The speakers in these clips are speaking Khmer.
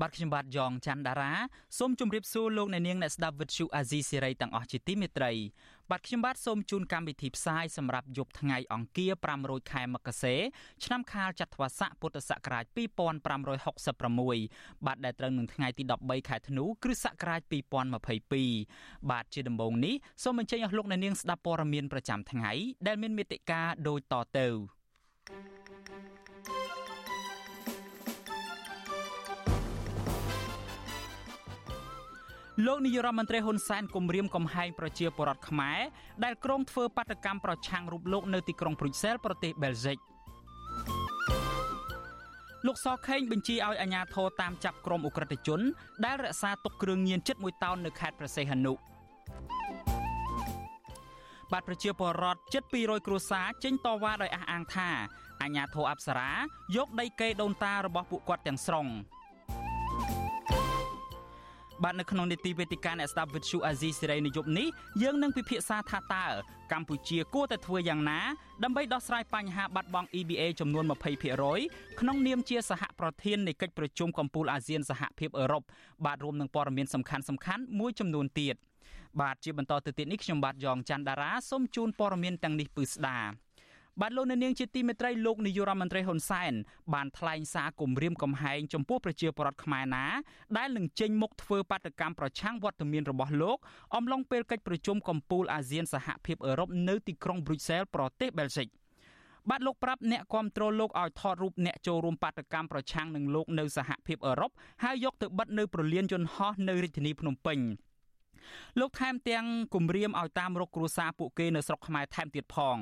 បាទខ្ញុំបាទយ៉ងច័ន្ទដារាសូមជម្រាបសួរលោកអ្នកនាងអ្នកស្ដាប់វិទ្យុអាស៊ីសេរីទាំងអស់ជាទីមេត្រីបាទខ្ញុំបាទសូមជូនកម្មវិធីផ្សាយសម្រាប់យប់ថ្ងៃអង្គារ500ខែមករាឆ្នាំខាលចត្វាស័កពុទ្ធសករាជ2566បាទដែលត្រូវនឹងថ្ងៃទី13ខែធ្នូគ្រិស្តសករាជ2022បាទជាដំបូងនេះសូមអញ្ជើញអស់លោកអ្នកនាងស្ដាប់ព័ត៌មានប្រចាំថ្ងៃដែលមានមេត្តាដូចតទៅ thank you លោកនាយរដ្ឋមន្ត្រីហ៊ុនសែនគម្រាមកំហែងប្រជាពលរដ្ឋខ្មែរដែលក្រុងធ្វើបាតកម្មប្រឆាំងរូបលោកនៅទីក្រុងព្រុយសែលប្រទេសបែលហ្សិកលោកសខេងបញ្ជាឲ្យអាជ្ញាធរតាមចាប់ក្រុមអ ுக ្រិតជន ដែលរក្សាទុកគ្រឿងញៀនជិត1តោននៅខេត្តព្រះសីហនុបាទប្រជាពលរដ្ឋជិត200គ្រួសារចេញតវ៉ាដោយអះអាងថាអាជ្ញាធរអប្សរាយកដីកេដូនតារបស់ពួកគាត់ទាំងស្រុង។ បាទនៅក្នុងនីតិវេទិកាអ្នកស្ដាប់វិទ្យុអាស៊ីសេរីនៅយប់នេះយើងនឹងពិភាក្សាថាតើកម្ពុជាគួរតែធ្វើយ៉ាងណាដើម្បីដោះស្រាយបញ្ហាបាត់បង់ EBA ចំនួន20%ក្នុងនាមជាសហប្រធាននៃកិច្ចប្រជុំកំពូលអាស៊ានសហភាពអឺរ៉ុបបាទរួមនឹងព័ត៌មានសំខាន់សំខាន់មួយចំនួនទៀតបាទជាបន្តទៅទៀតនេះខ្ញុំបាទយ៉ងច័ន្ទដារាសូមជូនព័ត៌មានទាំងនេះពឺស្ដា បាទលោកអ្នកនាងជាទីមេត្រីលោកនាយរដ្ឋមន្ត្រីហ៊ុនសែនបានថ្លែងសារគម្រាមកំហែងចំពោះប្រជាពលរដ្ឋខ្មែរណាដែលនឹងចេញមុខធ្វើបាតកម្មប្រឆាំងវត្តមានរបស់លោកអំឡុងពេលកិច្ចប្រជុំកំពូលអាស៊ានសហភាពអឺរ៉ុបនៅទីក្រុងប្រុយសែលប្រទេសបែលហ្សិកបាទលោកប្រាប់អ្នកគ្រប់គ្រងលោកឲ្យថតរូបអ្នកចូលរួមបាតកម្មប្រឆាំងនឹងលោកនៅសហភាពអឺរ៉ុបហើយយកទៅបិទនៅប្រលានយន្តហោះនៅរាជធានីភ្នំពេញ។ លោកថែមទាំងគម្រាមឲ្យតាមរកគ្រួសារពួកគេនៅស្រុកខ្មែរថែមទៀតផង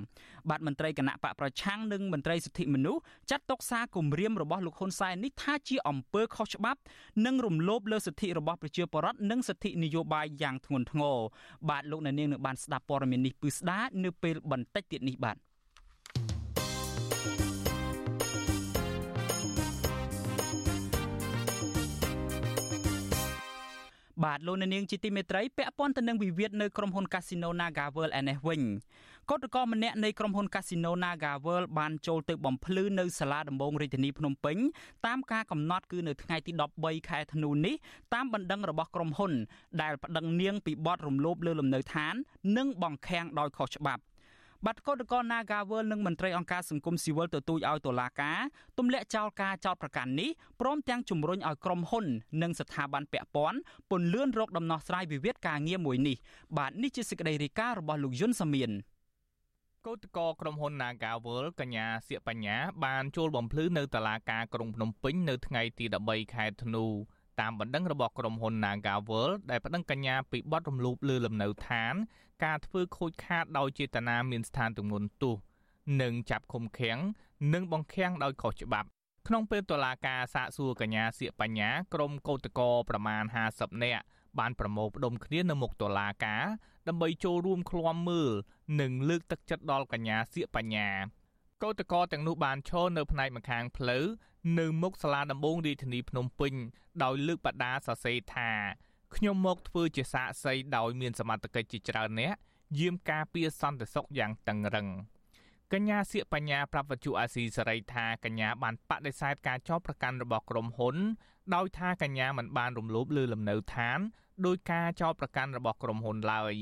បាទមន្ត្រីគណៈបកប្រឆាំងនិងមន្ត្រីសិទ្ធិមនុស្សចាត់ទុកសារគម្រាមរបស់លោកហ៊ុនសែននេះថាជាអំពើខុសច្បាប់ និងរំលោភលើសិទ្ធិរបស់ប្រជាពលរដ្ឋនិងសិទ្ធិនយោបាយយ៉ាងធ្ងន់ធ្ងរបាទលោកអ្នកនាងនឹងបានស្ដាប់ព័ត៌មាននេះពឺស្ដានៅពេលបន្តិចទៀតនេះបាទ បាទលោកនាងជាទីមេត្រីពាក់ព័ន្ធទៅនឹងវិវាទនៅក្រុមហ៊ុន Casino Naga World ឯនេះវិញកោតក្រម្នាក់នៃក្រុមហ៊ុន Casino Naga World បានចូលទៅបំភ្លឺនៅសាលាដំបងរាជធានីភ្នំពេញតាមការកំណត់គឺនៅថ្ងៃទី13ខែធ្នូនេះតាមបណ្ដឹងរបស់ក្រុមហ៊ុន ដែលប្តឹងនាងពីបទរំលោភលើលំនៅឋាន និងបង្ខាំងដោយខុសច្បាប់ បាត់កោតក្រ Nagawal និងមន្ត្រីអង្គការសង្គមស៊ីវិលទទូចឲ្យតុលាការទម្លាក់ចោលការចោទប្រកាន់នេះព្រមទាំងជំរុញឲ្យក្រុមហ៊ុន និងស្ថាប័នពាក់ព័ន្ធពន្លឿនរកដំណោះស្រាយវិវាទការងារមួយនេះបាទនេះជាសេចក្តីរាយការណ៍របស់លោកយុនសាមៀនកោតកោក្រុមហ៊ុន Nagawal កញ្ញាសៀកបញ្ញាបានចូលបំភ្លឺនៅតុលាការក្រុងភ្នំពេញនៅថ្ងៃទី13ខែធ្នូ តាមបណ្ដឹងរបស់ក្រុមហ៊ុន Nagawal ដែលប្តឹងកញ្ញាពីបទរំលោភលើលំនៅឋាន ការធ្វើខូចខាតដោយចេតនាមានស្ថានទម្ងន់ទោសនិងចាប់ឃុំឃាំងនិងបង្ខាំងដោយខុសច្បាប់ក្នុងពេលតុលាការសាកសួរកញ្ញាសៀកបញ្ញាក្រុមកោតកោប្រមាណ50នាក់បានប្រមូលផ្ដុំគ្នានៅមុខតុលាការ ដើម្បីចូលរួមឃ្លាំមើលនិងលើកទឹកចិត្តដល់កញ្ញាសៀកបញ្ញា កោតកោទាំងនោះបានឈរនៅផ្នែកម្ខាងផ្លូវនៅមុខសាលាដំបងរាជធានីភ្នំពេញដោយលើកបដាសរសេរថាខ្ញុំមកធ្វើជាសាក្សីដោយមានសមត្ថកិច្ចជាច្រើនអ្នកយាមការពារសន្តិសុខយ៉ាងតឹងរឹងកញ្ញាសៀកបញ្ញាប្រាប់វិទ្យុអាស៊ីសេរីថាកញ្ញាបានបដិសេធការចោទប្រកាន់របស់ក្រុមហ៊ុន ដោយថាកញ្ញាមិនបានរំលោភលើលំនៅឋានដោយការចោទប្រកាន់របស់ក្រុមហ៊ុនឡើយ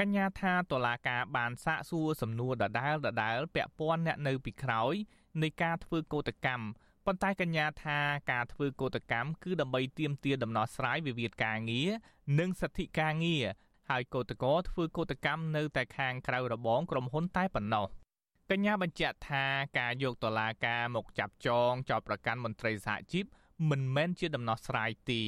កញ្ញាថាតុលាការបានសាកសួរសំណួរដដែលដដែលពាក់ព័ន្ធអ្នកនៅពីក្រោយនៃការធ្វើកោតកម្មប៉ុន្តែកញ្ញាថាការធ្វើកោតកម្មគឺដើម្បីទាមទារដំណោះស្រាយវិវាទការងារនិងសិទ្ធិការងារហើយកោតក្រធ្វើកោតកម្មនៅតែខាងក្រៅរបងក្រុមហ៊ុនតែប៉ុណ្ណោះកញ្ញាបញ្ជាក់ថាការយកតឡាការមកចាប់ចងចោតប្រកាន់មន្ត្រីសហជីពមិនមែនជាដំណោះស្រាយទេ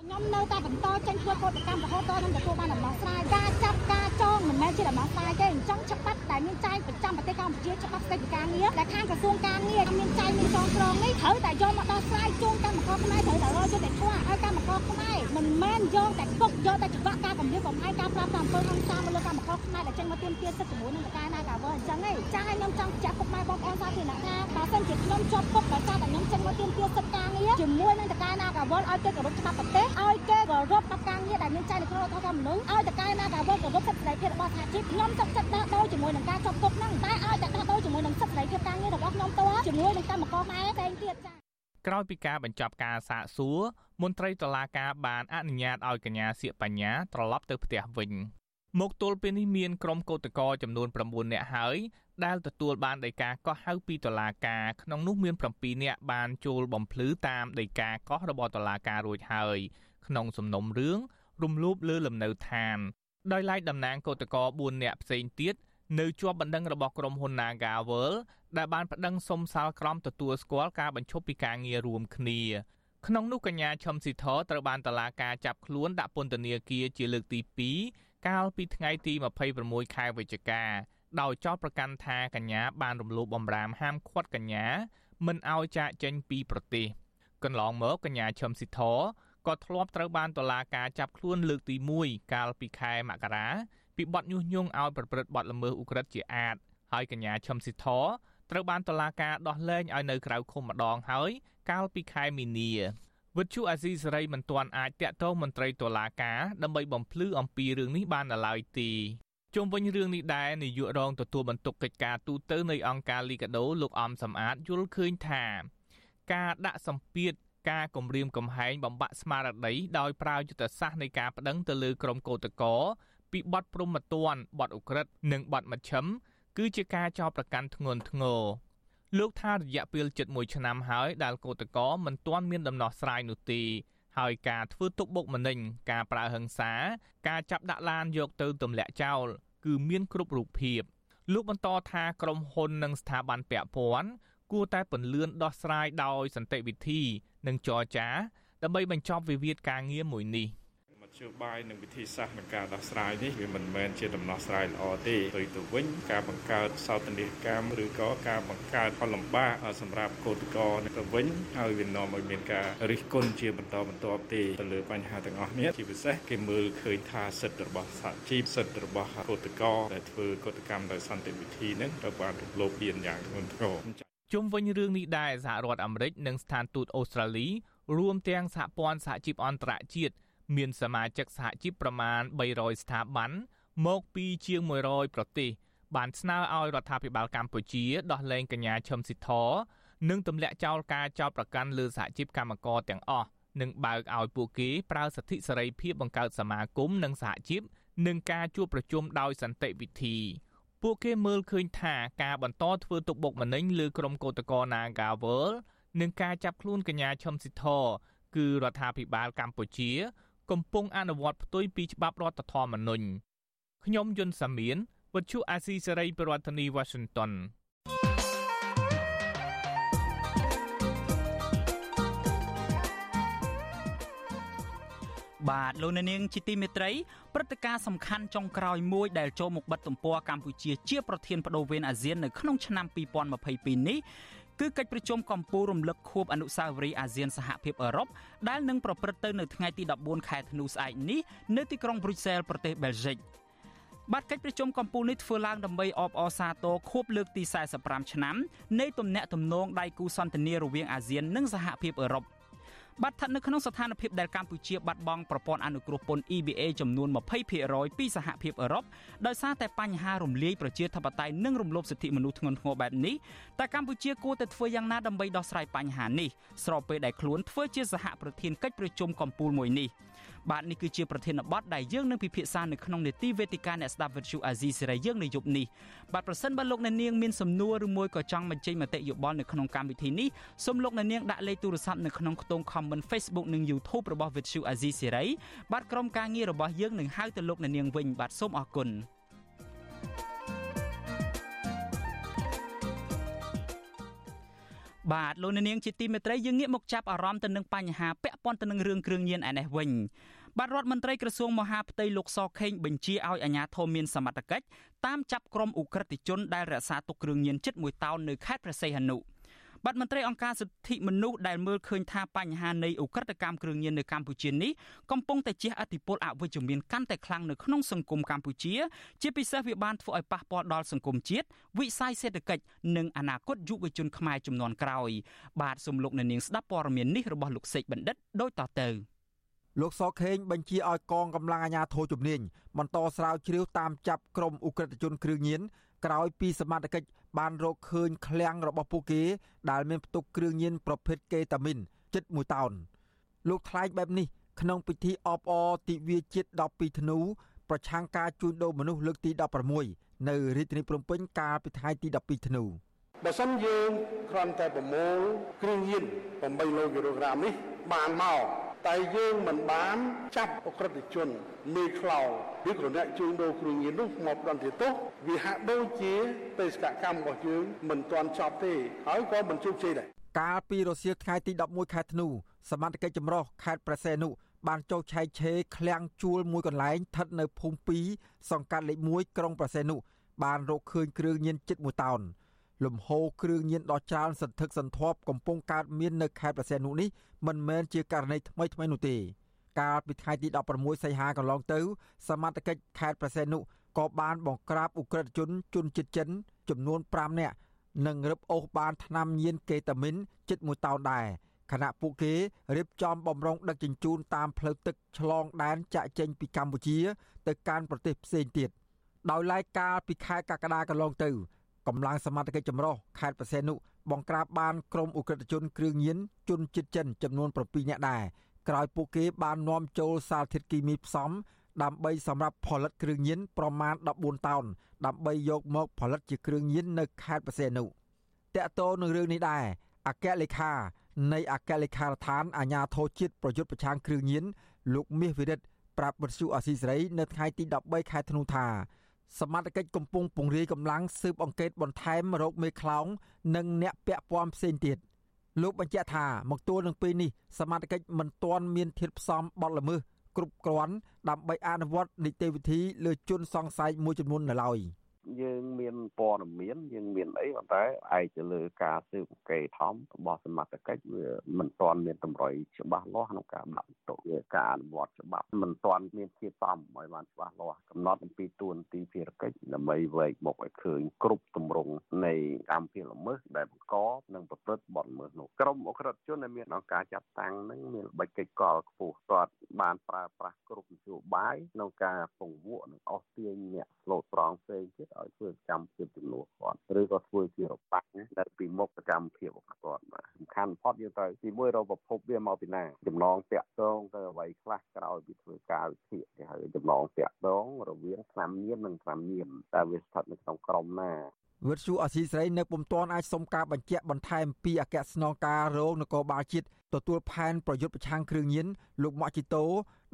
ខ្ញុំនៅតែបន្តចេញធ្វើកោតកម្មរហូតដល់នឹងទទួលបានដំណោះស្រាយការចាប់ការចងមិនមែនជាដំណោះស្រាយទេអញ្ចឹងច្បាប់ដែលដែលមានចែងប្រចាំប្រទេសកម្ពុជាច្បាប់ស្តីពីការងារដែលខាងក្រសួងការងារមានចែងមានចងក្រងនេះត្រូវតែយកមកដោះស្រាយជូនកម្មករខ្មែរត្រូវតែរកយុត្តិធម៌ឲ្យកម្មករខ្មែរមិនមែនយកតែគុកយកតែច្បាប់ការកម្រិតកំហែងការប្រាប់តាមអំពើហិង្សាមកលើកម្មករខ្មែរដែលចេញមកទាមទារសិទ្ធិជាមួយនឹងតកាណាកាវើអញ្ចឹងឯងចាស់ឲ្យខ្ញុំចង់ចាក់ពុកម៉ែបងប្អូនសាធារណៈថាបើសិនជាខ្ញុំជាប់គុកដោយសារតែខ្ញុំចេញមកទាមទារសិទ្ធិការងារជាមួយនឹងតកាណាកាវើឲ្យគេគោរពច្បាប់ប្រទេសឲ្យគេគោរពច្បាប់ការងារដែលមានចែងនៅក្នុងរដ្ឋធម្មនុញ្ញឲ្យតកាណាកាវើគោរពសិទ្ធិសេរីភាពរបស់សហជីពខ្ញុំទុកចិត្តដោះដូរជាមួយនឹងការជាប់គុកហ្នឹងតែឲ្យតែដោះដូរជាមួយនឹងសិទ្ធិសេរីភាពការងាររបស់ខ្ញុំតើជាមួយនឹងកម្មករខ្មែរតែងទៀតចា៎ក្រោយពីការបញ្ចប់ការសាកសួរមន្ត្រីតុលាការបានអនុញ្ញាតឲ្យកញ្ញាសៀកបញ្ញាត្រឡប់ទៅផ្ទះវិញ មកទល់ពេលនេះមានក្រុមកោតក្រចំនួន9នាក់ហើយដែលទទួលបានដីកាកោះហៅពីតុលាការក្នុងនោះមាន7នាក់បានចូលបំភ្លឺតាមដីកាកោះរបស់តុលាការរួចហើយក្នុងសំណុំរឿងរំលោភលើលំនៅឋានដោយឡែកតំណាងកោតក្រ4នាក់ផ្សេងទៀតនៅជាប់បណ្ដឹងរបស់ក្រុមហ៊ុន Nagavel ដែលបានប្តឹងសុំសាលក្រមទទួលស្គាល់ការបញ្ឈប់ពីការងាររួមគ្នាក្នុងនោះកញ្ញាឈឹមស៊ីធត្រូវបានតឡាការចាប់ខ្លួនដាក់ពន្ធនាគារជាលើកទី2 កាលពីថ្ងៃទី26ខែវិច្ឆិកាដោយចោទប្រកាន់ថាកញ្ញាបានរំលោភបំរាមហាមឃាត់កញ្ញាមិនឲ្យចាកចេញពីប្រទេសកន្លងមកកញ្ញាឈឹមស៊ីធក៏ធ្លាប់ត្រូវបានតុលាការចាប់ខ្លួនលើកទី1កាលពីខែមករាពីបទញុះញង់ឲ្យប្រព្រឹត្តបទល្មើសឧក្រិដ្ឋជាអាតហើយកញ្ញាឈឹមស៊ីធត្រូវបានតុលាការដោះលែងឲ្យនៅក្រៅឃុំម្ដងហើយកាលពីខែមីនា វិទ្យុអាស៊ីសេរីមិនទាន់អាចតាក់ទងមន្ត្រីតុលាការដើម្បីបំភ្លឺអំពីរឿងនេះបានឡើយទេជុំវិញរឿងនេះដែរនាយករងទទួលបន្ទុកកិច្ចការទូតនៃអង្គការលីកាដូលោកអំសំអាតយល់ឃើញថាការដាក់សម្ពាធការគម្រាមកំហែងបំបាក់ស្មារតីដោយប្រើយុទ្ធសាស្ត្រនៃការប្តឹងទៅលើក្រុមកោតក្រពីបទព្រំប្រទានបទឧក្រិដ្ឋនិងបទមជ្ឈិមគឺជាការចោទប្រកាន់ធ្ងន់ធ្ងរ លោកថារយៈពេល71ឆ្នាំហើយដែលកោតក្រមិនទាន់មានដំណោះស្រាយនោះទេហើយការធ្វើទុកបុកម្នេញការប្រើហិង្សា ការចាប់ដាក់ឡានយកទៅទម្លាក់ចោលគឺមានគ្រប់រូបភាពលោកបន្តថាក្រុមហ៊ុននិងស្ថាប័នពាក់ព័ន្ធគួរតែពន្លឿនដោះស្រាយដោយសន្តិវិធី និងចរចា ដើម្បីបញ្ចប់វិវាទការងារមួយនេះ។ យោបាយនិងវិធីសាស្ត្រនៃការដោះស្រាយនេះវាមិនមែនជាដំណោះស្រាយល្អទេទៅទៅវិញការបង្កើតសោតនីយកម្មឬក៏ការបង្កើតផលលំបាកសម្រាប់កោតក្រទៅវិញហើយវានាំឲ្យមានការរិះគន់ជាបន្តបន្ទាប់ទេទៅលើបញ្ហាទាំងអស់នេះជាពិសេសគេមើលឃើញថាសិទ្ធិរបស់សហជីពសិទ្ធិរបស់កោតក្រដែលធ្វើកោតកម្មដោយសន្តិវិធីនឹងត្រូវបានរំលោភលៀនយ៉ាងធ្ងន់ធ្ងរជុំវិញរឿងនេះដែរសហរដ្ឋអាមេរិកនិងស្ថានទូតអូស្ត្រាលីរួមទាំងសហព័ន្ធសហជីពអន្តរជាតិ មានសមាជិកសហជីពប្រមាណ300ស្ថាប័នមកពីជាង100ប្រទេសបានស្នើឲ្យរដ្ឋាភិបាលកម្ពុជាដោះលែងកញ្ញាឈឹមស៊ីធនិងទម្លាក់ចោលការចោទប្រកាន់លើសហជីពកម្មករទាំងអស់និងបើកឲ្យពួកគេប្រើសិទ្ធិសេរីភាពបង្កើតសមាគមនិងសហជីពនិងការជួបប្រជុំដោយសន្តិវិធីពួកគេមើលឃើញថាការបន្តធ្វើទុកបុកម្នេញលើក្រុមកោតក្រ Nagawal និងការចាប់ខ្លួនកញ្ញាឈឹមស៊ីធគឺរដ្ឋាភិបាលកម្ពុជា កំពុងអនុវត្តផ្ទុយពីច្បាប់រដ្ឋធម្មនុញ្ញខ្ញុំយុនសាមៀនវិទ្យុអាស៊ីសេរីប្រធានាធិបតី Washington បាទលោកនាងជាទីមេត្រីព្រឹត្តិការណ៍សំខាន់ចុងក្រោយមួយដែលចូលមកបិទទំព័រកម្ពុជាជាប្រធានបដូវវេនអាស៊ាននៅក្នុងឆ្នាំ2022នេះ គឺកិច្ចប្រជុំកំពូលរំលឹកខួបអនុស្សាវរីយ៍អាស៊ានសហភាពអឺរ៉ុបដែលនឹងប្រព្រឹត្តទៅនៅថ្ងៃទី14ខែធ្នូស្អែកនេះនៅទីក្រុងប្រូសែលប្រទេសបែលហ្សិកបាទកិច្ចប្រជុំកំពូលនេះធ្វើឡើងដើម្បីអបអរសាទរខួបលើកទី45ឆ្នាំនៃទំនាក់ទំនងដៃគូសន្តិនិករវាងអាស៊ាននិងសហភាពអឺរ៉ុប បាទស្ថិតនៅក្នុងស្ថានភាពដែលកម្ពុជាបាត់បង់ប្រព័ន្ធអនុគ្រោះពន្ធ EBA ចំនួន20%ពីសហភាពអឺរ៉ុបដោយសារតែបញ្ហារំលាយប្រជាធិបតេយ្យនិងរំលោភសិទ្ធិមនុស្សធ្ងន់ធ្ងរបែបនេះតែកម្ពុជាគួរតែធ្វើយ៉ាងណាដើម្បីដោះស្រាយបញ្ហានេះស្របពេលដែលខ្លួនធ្វើជាសហប្រធានកិច្ចប្រជុំកំពូលមួយនេះ។បាទនេះគឺជាប្រធានបទដែលយើងនឹងពិភាក្សានៅក្នុងនេតិវេទិកាអ្នកស្ដាប់វិទ្យុអាស៊ីសេរីយើងនៅយប់នេះបាទប្រសិនបើលោកអ្នកនាងមានសំណួរឬមួយក៏ចង់បញ្ចេញមតិយោបល់នៅក្នុងកម្មវិធីនេះសូមលោកអ្នកនាងដាក់លេខទូរស័ព្ទនៅក្នុងខ្ទង់ comment Facebook និង YouTube របស់វិទ្យុអាស៊ីសេរីបាទក្រុមការងាររបស់យើងនឹងហៅទៅលោកអ្នកនាងវិញបាទសូមអរគុណ បាទលោកនាងជាទីមេត្រីយើងងាកមកចាប់អារម្មណ៍ទៅនឹងបញ្ហាពាក់ព័ន្ធទៅនឹងរឿងគ្រឿងញៀនឯនេះវិញបាទរដ្ឋមន្ត្រីក្រសួងមហាផ្ទៃលោកសខេងបញ្ជាឲ្យអាជ្ញាធរមានសមត្ថកិច្ចតាមចាប់ក្រុមអ ுக ្រិតជនដែលរក្សាទុកគ្រឿងញៀនជិត1តោននៅខេត្តព្រះសីហនុ បាទមន្ត្រីអង្គការសិទ្ធិមនុស្សដែលមើលឃើញថាបញ្ហានៃអ ுக ្រិតកម្មគ្រឿងញៀននៅកម្ពុជានេះកំពុងតែជះឥទ្ធិពលអវិជ្ជមានកាន់តែខ្លាំងនៅក្នុងសង្គមកម្ពុជា ជាពិសេសវាបានធ្វើឲ្យប៉ះពាល់ដល់សង្គមជាតិវិស័យសេដ្ឋកិច្ចនិងអនាគតយុវជនខ្មែរចំនួនក្រោយ បាទសូមលោកអ្នកនាងស្ដាប់ព័ត៌មាននេះរបស់លោកសេកបណ្ឌិតដូចតទៅលោកសខេងបញ្ជាឲ្យកងកម្លាំងអាជ្ញាធរជំនាញបន្តស្រាវជ្រាវតាមចាប់ក្រុមអ ுக ្រិតជនគ្រឿងញៀន ក្រោយពីសមត្ថកិច្ចបានរកឃើញឃ្លាំងរបស់ពួកគេដែលមានផ្ទុកគ្រឿងញៀនប្រភេទកេតាមីនជិត1តោនលោកថ្លែងបែបនេះក្នុងពិធីអបអរទិវាជាតិ12ធ្នូប្រឆាំងការជួញដូរមនុស្សលើកទី16នៅរាជធានីភ្នំពេញកាលពីថ្ងៃទី12ធ្នូបើសិនយើងគ្រាន់តែប្រមូលគ្រឿងញៀន8ឡូគីឡូក្រាមនេះបានមក តែយើងមិនបានចាប់អក្រិតជនមេខ្លោងឬក៏អ្នកជួញដូរគ្រឿងញៀននោះមកដន្ទាទោសវាហាក់ដូចជាបេសកកម្មរបស់យើងមិនទាន់ចប់ទេហើយក៏មិនជោគជ័យដែរកាលពីរសៀលថ្ងៃទី11ខែធ្នូសមត្ថកិច្ចចម្រុះខេត្តប្រសេនុបានចុះឆែកឆេរឃ្លាំងជួលមួយកន្លែងស្ថិតនៅភូមិ2សង្កាត់លេខ1ក្រុងប្រសេនុបានរកឃើញគ្រឿងញៀនជិត1តោន លំហូរគ្រឿងញៀនដ៏ច្រើនសន្ធឹកសន្ធាប់កំពុងកើតមាននៅខេត្តប្រសេនុនេះមិនមែនជាករណីថ្មីថ្មីនោះទេកាលពីថ្ងៃទី16សីហាកន្លងទៅ សមត្ថកិច្ចខេត្តប្រសេនុក៏បានបង្ក្រាបអ ுக ្រិតជនជនជាតិចិន ចំនួន5នាក់និងរឹបអូសបានថ្នាំញៀនកេតាមីនជិត1តោនដែរខណៈពួកគេរៀបចំបំរុងដឹកជញ្ជូនតាមផ្លូវទឹកឆ្លងដែនចាក់ចេញពីកម្ពុជា ទៅកាន់ប្រទេសផ្សេងទៀតដោយឡែកកាលពីខែកក្កដាកន្លងទៅ កម្លាំងសមត្ថកិច្ចចម្រុះខេត្តប្រសេនុបង្ក្រាបបានក្រុមអ ுக ្រិតជនគ្រឿងញៀនជនជាតិចិនចំនួន7នាក់ដែរក្រោយពួកគេបាននាំចូលសារធាតុគីមីផ្សំដើម្បីសម្រាប់ផលិតគ្រឿងញៀនប្រមាណ14តោនដើម្បីយកមកផលិតជាគ្រឿងញៀននៅខេត្តបរសេនុតកតោនឹងរឿងនេះដែរអគ្គលេខានៃអគ្គលេខារដ្ឋានអាជ្ញាធរជាតិប្រយុទ្ធប្រឆាំងគ្រឿងញៀនលោកមាសវិរិទ្ធប្រាប់បទសុអសីសេរីនៅថ្ងៃទី13ខែធ្នូថា សមត្ថកិច្ចកំពុងពង្រាយកម្លាំងស៊ើបអង្កេតបន្ថែមរោគមេខ្លោងនិងអ្នកពាក់ព័ន្ធផ្សេងទៀតលោកបញ្ជាក់ថាមកទល់នឹងពេលនេះសមត្ថកិច្ចមិនទាន់មានធាតុផ្សំបទល្មើសគ្រប់គ្រាន់ដើម្បីអនុវត្តនីតិវិធីលើជនសង្ស័យមួយចំនួននៅឡើយ។ យើងមានព័ត៌មានយើងមានអីប៉ុន្តែឯកទៅលើការស៊ើបអង្កេតធំរបស់សមត្ថកិច្ចវាមិនទាន់មានតម្រុយច្បាស់លាស់ក្នុងការដាក់បន្ទុកវាការអនុវត្តច្បាប់មិនទាន់មានជាសំឲ្យបានច្បាស់លាស់កំណត់អំពីទួនាទីភារកិច្ចដើម្បីវែកមុខឲ្យឃើញគ្រប់ទម្រង់នៃកម្មភាពល្មើសដែលបង្កនិងប្រព្រឹត្តបទល្មើសនោះក្រុមអក្រិតជនដែលមានអង្គការចាត់តាំងនឹងមានល្បិចកិច្ចកលខ្ពស់គាត់បានប្រើប្រាស់គ្រប់នយោបាយក្នុងការពង្វក់និងអស់ទាញអ្នកស្លូតត្រង់ផ្សេងទៀតឲ្យធ្វើកម្មភាពជំនួសគាត់ឬក៏ធ្វើជារបាំងនៅពីមុខសកម្មភាពរបស់គាត់បាទសំខាន់បំផុតយើងត្រូវទីមួយរកប្រភពវាមកពីណាចំណងតាក់ទងទៅអ្វីខ្លះក្រោយពីធ្វើការវិភាគគេហៅចំណងតាក់ទងរវាងឆ្នាំញៀននិងឆ្នាំញៀនតើវាស្ថិតនៅក្នុងក្រមណាវិទ្យុអសីស្រីនៅពុំទាន់អាចសុំការបញ្ជាក់បន្ថែមពីអគ្គស្នងការរងនគរបាលជាតិទទួលផែនប្រយុទ្ធប្រឆាំងគ្រឿងញៀនលោកម៉ាក់ជីតូ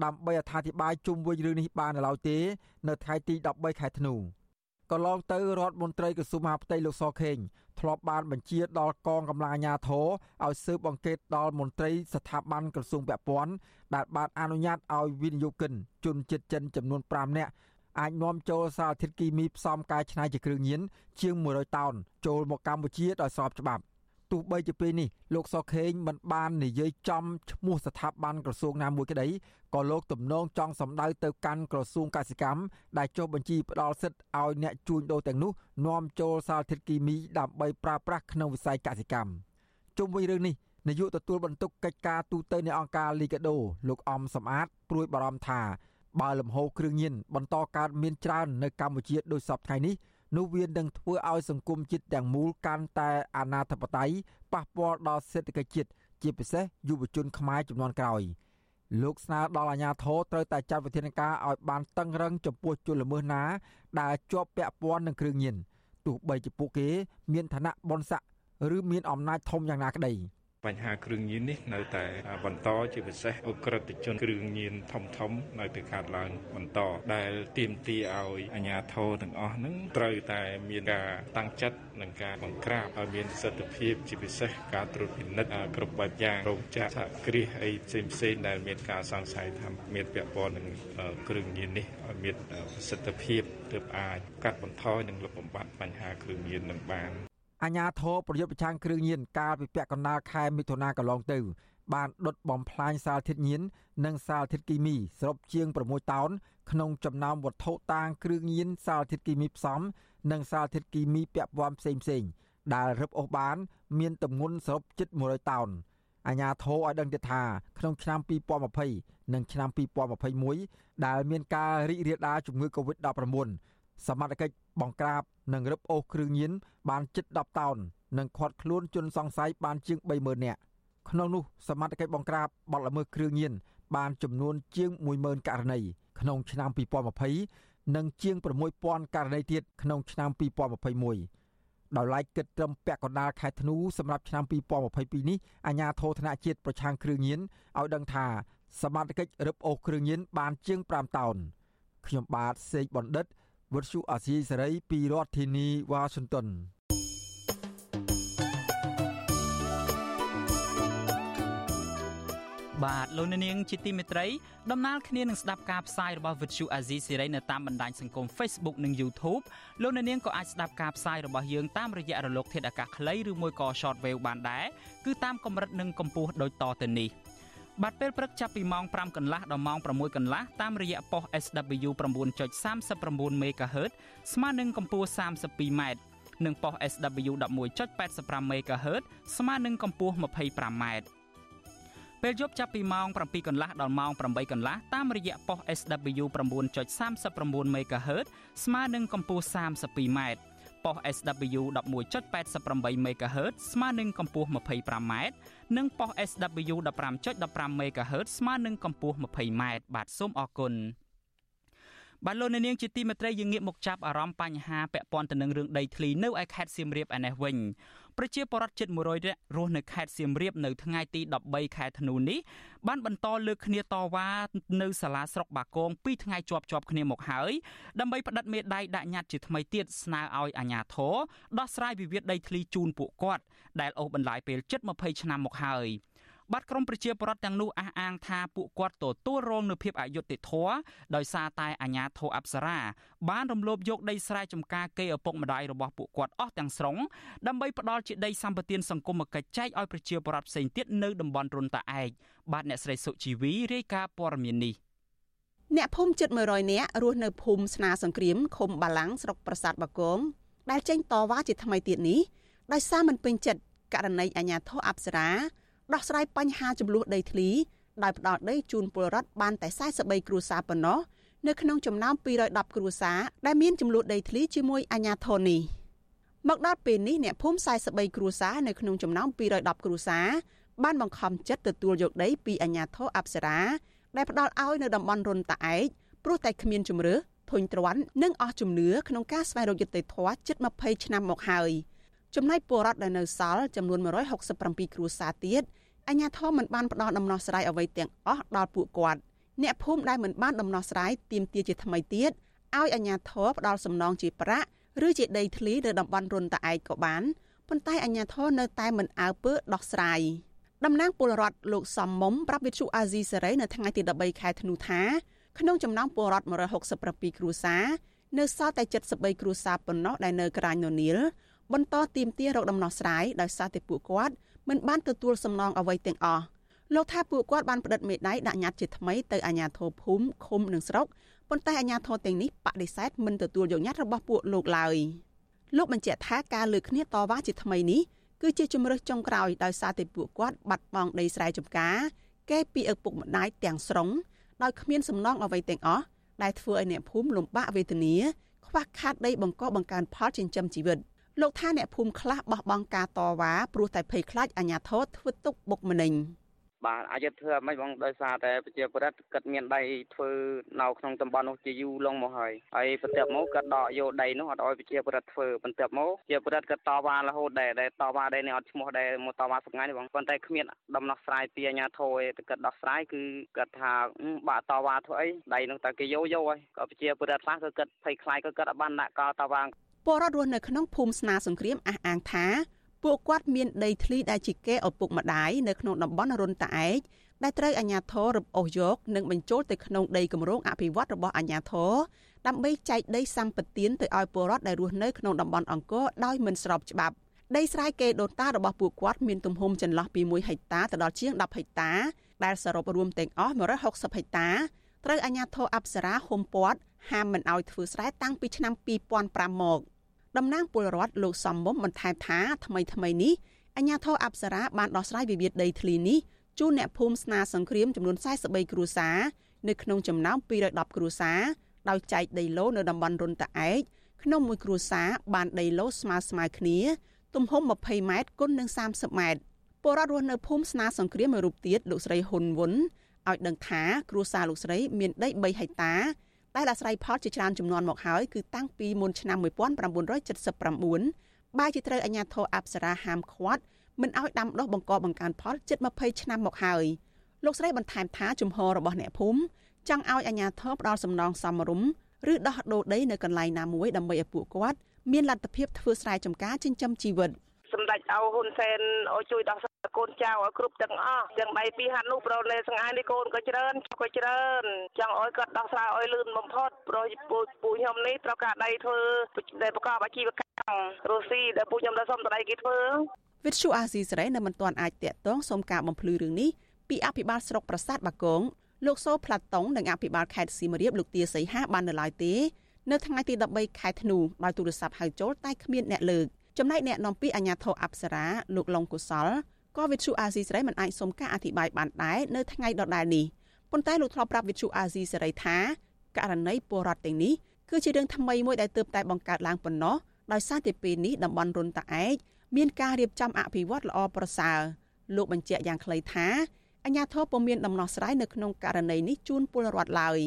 ដើម្បីអត្ថាធិប្បាយជុំវិញរឿងនេះបាននៅឡើយទេ នៅថ្ងៃទី13ខែធ្នូ កន្លងទៅរដ្ឋមន្ត្រីក្រសួងមហាផ្ទៃលោកសខេងធ្លាប់បានបញ្ជាដល់កងកម្លាំងអាជ្ញាធរឲ្យស៊ើបអង្កេតដល់មន្ត្រីស្ថាប័នក្រសួងពាក់ព័ន្ធដែលបានអនុញ្ញាតឲ្យវិនិយោគិនជនជាតិចិនចំនួន5នាក់អាចនាំចូលសារធាតុគីមីផ្សំកែច្នៃជាគ្រឿងញៀនជាង100តោនចូលមកកម្ពុជាដោយស្របច្បាប់ ទោះបីជាពេលនេះលោកសខេងមិនបាននិយាយចំឈ្មោះស្ថាប័នក្រសួងណាមួយក្តីក៏លោកទំនងចង់សម្ដៅទៅកាន់ក្រសួងកសិកម្មដែលចុះបញ្ជីផ្ដល់សិទ្ធិឲ្យអ្នកជួញដូរទាំងនោះនាំចូលសារធាតុគីមីដើម្បីប្រើប្រាស់ក្នុងវិស័យកសិកម្មជុំវិញរឿងនេះនាយកទទួលបន្ទុកកិច្ចការទូតនៃអង្គការលីកាដូលោកអំសំអាតព្រួយបារម្ភថាបើលំហូរគ្រឿងញៀនបន្តកើតមានច្រើននៅកម្ពុជាដោយសពថ្ងៃនេះ នោះវានឹងធ្វើឲ្យសង្គមជាតិទាំងមូលកាន់តែអនាធបត័យប៉ះពាល់ដល់សេដ្ឋកិច្ចជាតិជាពិសេសយុវជនខ្មែរចំនួនក្រោយលោកស្នើដល់អាជ្ញាធរត្រូវតែចាត់វិធានការឲ្យបានតឹងរឹងចំពោះជនល្មើសណា ដែលជាប់ពាក់ព័ន្ធនឹងគ្រឿងញៀនទោះបីជាពួកគេ មានឋានៈបនស័កឬមានអំណាចធំយ៉ាងណាក្តី បញ្ហាគ្រឿងញៀននេះនៅតែបន្តជាពិសេសអ ுக ្រិតជនគ្រឿងញៀនធំធំនៅតែកើតឡើងបន្តដែលទាមទារឲ្យអាជ្ញាធរទាំងអស់ហ្នឹងត្រូវតែមានការតាំងចិត្តនិងការបង្ក្រាបឲ្យមានសិទ្ធិភាពជាពិសេសការត្រួតពិនិត្យគ្រប់បែបយ៉ាងរោគចាក់សហគ្រាសអីផ្សេងផ្សេងដែលមានការសង្ស័យថាមានពាក់ព័ន្ធនឹងគ្រឿងញៀននេះឲ្យមានប្រសិទ្ធភាពទើបអាចកាត់បន្ថយនិងលុបបំបាត់បញ្ហាគ្រឿងញៀននឹងបាន អាញាធរប្រយុទ្ធប្រឆាំងគ្រឿងញៀនកាលពីពាក់កណ្ដាលខែមិថុនាកន្លងទៅ បានដុតបំផ្លាញសារធាតុញៀននិងសារធាតុគីមីសរុបជាង6តោនក្នុងចំណោមវត្ថុតាងគ្រឿងញៀនសារធាតុគីមីផ្សំ និងសារធាតុគីមីពាក់ព័ន្ធផ្សេងផ្សេងដែលរឹបអូសបាន មានទម្ងន់សរុបជិត100តោនអាញាធរឲ្យដឹងទៀតថាក្នុងឆ្នាំ2020និងឆ្នាំ2021ដែលមានការរីករាលដាលជំងឺ Covid-19 សមត្ថកិច្ចបង្ក្រាបនិងរឹបអូសគ្រឿងញៀនបានជិត10តោននិងឃាត់ខ្លួនជនសង្ស័យបានជាង30000នាក់ក្នុងនោះសមត្ថកិច្ចបង្ក្រាបបទល្មើសគ្រឿងញៀនបានចំនួនជាង10000ករណីក្នុងឆ្នាំ2020និងជាង6000ករណីទៀតក្នុងឆ្នាំ2021ដោយឡែកគិតត្រឹមពាក់កណ្ដាលខែធ្នូសម្រាប់ឆ្នាំ2022នេះអាជ្ញាធរធនជាតិប្រឆាំងគ្រឿងញៀនឲ្យដឹងថាសមត្ថកិច្ចរឹបអូសគ្រឿងញៀនបានជាង5តោនខ្ញុំបាទសេកបណ្ឌិត វុទ្ធុអាស៊ីសេរីពីរដ្ឋធានីវ៉ាស៊ីនតោនបាទលោកនាងជាទីមេត្រីដំណើរគ្នានឹងស្ដាប់ការផ្សាយរបស់ Vuthu Azizi Serai នៅតាមបណ្ដាញសង្គម Facebook និង YouTube លោកនាងក៏អាចស្ដាប់ការផ្សាយរបស់យើងតាមរយៈរលកធាតុអាកាសខ្លីឬមួយក៏ Shortwave បានដែរគឺតាមកម្រិតនិងកម្ពស់ដូចតទៅនេះ បាទពេលព្រឹកចាប់ពីម៉ោង5កន្លះដល់ម៉ោង6កន្លះតាមរយៈប៉ុស SW 9.39 MHz ស្មើនឹងកម្ពស់ 32m និងប៉ុស SW 11.85 MHz ស្មើនឹងកម្ពស់ 25m ពេលយប់ចាប់ពីម៉ោង7កន្លះដល់ម៉ោង8កន្លះតាមរយៈប៉ុស SW 9.39 MHz ស្មើនឹងកម្ពស់ 32m ប៉ុស SW 11.88 MHz ស្មើនឹងកម្ពស់ 25m និងប៉ុស SW 15.15 MHz ស្មើនឹងកម្ពស់ 20m បាទសូមអរគុណបាទលោកនាងជាទីមេត្រីយើងងាកមកចាប់អារម្មណ៍បញ្ហាពាក់ព័ន្ធទៅនឹងរឿងដីធ្លីនៅឯខេត្តសៀមរាបឯនេះវិញ ប្រជាពលរដ្ឋជិត100នាក់រស់នៅខេត្តសៀមរាបនៅថ្ងៃទី13ខែធ្នូនេះបានបន្តលើកគ្នាតវ៉ានៅសាលាស្រុកបាគងពីរថ្ងៃជាប់ជាប់គ្នាមកហើយដើម្បីផ្តិតមេដាយដាក់ញត្តិជាថ្មីទៀតស្នើឲ្យអាជ្ញាធរដោះស្រាយវិវាទដីធ្លីជូនពួកគាត់ដែលអូសបន្លាយពេលជិត20ឆ្នាំមកហើយ។ បាទក្រមប្រជាពលរដ្ឋទាំងនោះអះអាងថាពួកគាត់ទទួលរងនូវភាពអយុត្តិធម៌ដោយសារតែអាញាធរអប្សរាបានរំលោភយកដីស្រែចម្ការគេឪពុកម្ដាយរបស់ពួកគាត់អស់ទាំងស្រុងដើម្បីផ្ដាល់ជាដីសម្បត្តិសង្គមកិច្ចចែកឲ្យប្រជាពលរដ្ឋផ្សេងទៀតនៅតំបន់រុនតាឯកបាទអ្នកស្រីសុជីវីរាយការណ៍ព័ត៌មាននេះអ្នកភូមិជិត100នាក់រស់នៅភូមិស្នាសង្គ្រាមឃុំបាឡាំងស្រុកប្រាសាទបាគងដែលចេញតវ៉ាជាថ្មីទៀតនេះដោយសារមិនពេញចិត្តករណីអាញាធរអប្សរា ដោះស្រាយបញ្ហាចំនួនដីធ្លីដោយផ្ដល់ដីជូនពលរដ្ឋបានតែ43គ្រួសារប៉ុណ្ណោះនៅក្នុងចំណោម210គ្រួសារដែលមានចំនួនដីធ្លីជាមួយអាជ្ញាធរនេះមកដល់ពេលនេះអ្នកភូមិ43គ្រួសារនៅក្នុងចំណោម210គ្រួសារបានបង្ខំចិត្តទទួលយកដីពីអាជ្ញាធរអប្សរាដែលផ្ដល់ឲ្យនៅតំបន់រុនតាឯកព្រោះតែគ្មានជំរឿធុញទ្រាន់និងអស់ជំនឿក្នុងការស្វែងរកយុត្តិធម៌ជិត20ឆ្នាំមកហើយ។ចំណែកពលរដ្ឋដែលនៅសល់ចំនួន167គ្រួសារទៀត អាជ្ញាធរមិនបានផ្ដល់ដំណោះស្រាយអ្វីទាំងអស់ដល់ពួកគាត់អ្នកភូមិដែលមិនបានដំណោះស្រាយទាមទារជាថ្មីទៀតឲ្យអាជ្ញាធរផ្ដល់សំណងជាប្រាក់ឬជាដីធ្លីនៅតំបន់រុនតាឯកក៏បានប៉ុន្តែអាជ្ញាធរនៅតែមិនអើពើដោះស្រាយតំណាងពលរដ្ឋលោកសំមុំប្រាប់វិទ្យុអាស៊ីសេរីនៅថ្ងៃទី13ខែធ្នូថាក្នុងចំណោមពលរដ្ឋ167គ្រួសារនៅសល់តែ73គ្រួសារប៉ុណ្ណោះដែលនៅក្រាញននីលបន្តទៀមទារកដំណោះស្រាយដោយសារតែពួកគាត់ មិនបានទទួលសំណងអ្វីទាំងអស់លោកថាពួកគាត់បានផ្តិតមេដាយដាក់ញត្តិជាថ្មីទៅអាជ្ញាធរភូមិឃុំនិងស្រុកប៉ុន្តែអាជ្ញាធរទាំងនេះបដិសេធមិនទទួលយកញត្តិរបស់ពួកលោកឡើយលោកបញ្ជាក់ថាការលើកគ្នាតវ៉ាជាថ្មីនេះគឺជាជំរើសចុងក្រោយដោយសារតែពួកគាត់បាត់បង់ដីស្រែចម្ការគេពីឪពុកម្ដាយទាំងស្រុងដោយគ្មានសំណងអ្វីទាំងអស់ដែលធ្វើឲ្យអ្នកភូមិលំបាកវេទនាខ្វះខាតដីបង្កបង្កើនផលចិញ្ចឹមជីវិត។ លោកថាអ្នកភូមិខ្លះបោះបង់ការតវ៉ាព្រោះតែភ័យខ្លាចអាជ្ញាធរធ្វើទុកបុកម្នេញបាទអយុធធ្វើមិនបងដោយសារតែប្រជាពលរដ្ឋគាត់មានដីធ្វើនៅក្នុងតំបន់នោះជាយូរលងមកហើយហើយបន្ទាប់មកគាត់ដកយកដីនោះអត់ឲ្យប្រជាពលរដ្ឋធ្វើបន្ទាប់មកប្រជាពលរដ្ឋគាត់តវ៉ារហូតដែរដែលតវ៉ាដែរនេះអត់ឈ្មោះដែរមកតវ៉ាសប្ងាយនេះបងប៉ុន្តែគ្មានដំណោះស្រាយពីអាជ្ញាធរទេគាត់ដោះស្រាយគឺគាត់ថាបាក់តវ៉ាធ្វើអីដីនោះតែគេយកយកហើយក៏ប្រជាពលរដ្ឋខ្លះក៏គាត់ភ័យខ្លាចក៏គាត់អត់បានដាក់កោតវ៉ា ពលរដ្ឋរស់នៅក្នុងភូមិស្នាសង្គ្រាមអះអាងថាពួកគាត់មានដីធ្លីដែលជាគេឪពុកម្ដាយនៅក្នុងតំបន់រុនតាឯកដែលត្រូវអាជ្ញាធររំអូសយកនិងបញ្ចូលទៅក្នុងដីគម្រោងអភិវឌ្ឍរបស់អាជ្ញាធរដើម្បីចែកដីសម្បត្តិទៅឲ្យពលរដ្ឋដែលរស់នៅក្នុងតំបន់អង្គរដោយមិនស្របច្បាប់ដីស្រែគេដូនតារបស់ពួកគាត់មានទំហំចន្លោះពី1ហិកតាទៅដល់ជាង10ហិកតាដែលសរុបរួមទាំងអស់160ហិកតាត្រូវអាជ្ញាធរអប្សរាហុំព័ទ្ធហាមមិនឲ្យធ្វើស្រែតាំងពីឆ្នាំ2005មក តំណាងពលរដ្ឋលោកសំមុំបន្ថែមថាថ្មីថ្មីនេះអាជ្ញាធរអប្សរាបានដោះស្រាយវិវាទដីធ្លីនេះជូនអ្នកភូមិស្នាសង្គ្រាមចំនួន43គ្រួសារនៅក្នុងចំណោម210គ្រួសារដោយចែកដីឡូនៅតំបន់រុនតាឯកក្នុងមួយគ្រួសារបានដីឡូស្មើស្មើគ្នា ទំហំ20ម៉ែត្រគុណនឹង30ម៉ែត្រពលរដ្ឋរស់នៅភូមិស្នាសង្គ្រាមមួយរូបទៀតលោកស្រីហ៊ុនវុនឲ្យដឹងថាគ្រួសារលោកស្រីមានដី3ហិកតា ដែលអាស្រ័យផលជាច្រើនចំនួនមកហើយគឺតាំងពីមុនឆ្នាំ1979បែរជាត្រូវអាជ្ញាធរអប្សរាហាមឃាត់មិនឲ្យដាំដុះបង្កបង្កើនផលជិត20ឆ្នាំមកហើយលោកស្រីបន្ថែមថាជំហររបស់អ្នកភូមិចង់ឲ្យអាជ្ញាធរផ្ដល់សំណងសមរម្យឬដោះដូរដីនៅកន្លែងណាមួយដើម្បីឲ្យពួកគាត់មានលទ្ធភាពធ្វើស្រែចម្ការចិញ្ចឹមជីវិត សម្ដេចអោហ៊ុនសែនឲ្យជួយដោះស្រាយកូនចៅឲ្យគ្រប់ទាំងអស់ទាំងដៃពីហាត់នោះប្រលេសង្អាយនេះកូនក៏ច្រើនក៏ច្រើនចង់ឲ្យគាត់ដោះស្រាយឲ្យលឿនបំផុតព្រោះពូពូខ្ញុំនេះត្រូវការដៃធ្វើដែលប្រកបអាជីវកម្មរុស្ស៊ីដែលពូខ្ញុំដល់សុំដៃគេធ្វើវិទ្យុអាស៊ីសេរីនៅមិនទាន់អាចតាក់ទងសុំការបំភ្លឺរឿងនេះពីអភិបាលស្រុកប្រាសាទបាគងលោកសូផ្លាតុងនិងអភិបាលខេត្តសៀមរាបលោកទាសីហាបាននៅឡើយទេ នៅថ្ងៃទី13ខែធ្នូដោយទូរស័ព្ទហៅចូលតែគ្មានអ្នកលើក ចំណែកអ្នកនាំពាក្យអាជ្ញាធរអប្សរាលោកឡុងកុសលក៏វិទ្យុអាស៊ីសេរីមិនអាចសុំការអធិប្បាយបានដែរនៅថ្ងៃដដែលនេះប៉ុន្តែលោកធ្លាប់ប្រាប់វិទ្យុអាស៊ីសេរីថាករណីពលរដ្ឋទាំងនេះគឺជារឿងថ្មីមួយដែលទើបតែបង្កើតឡើងប៉ុណ្ណោះដោយសារតែពេលនេះតំបន់រុនតាឯកមានការរៀបចំអភិវឌ្ឍល្អប្រសើរលោកបញ្ជាក់យ៉ាងខ្លីថាអាជ្ញាធរពុំមានដំណោះស្រាយនៅក្នុងករណីនេះជូនពលរដ្ឋឡើយ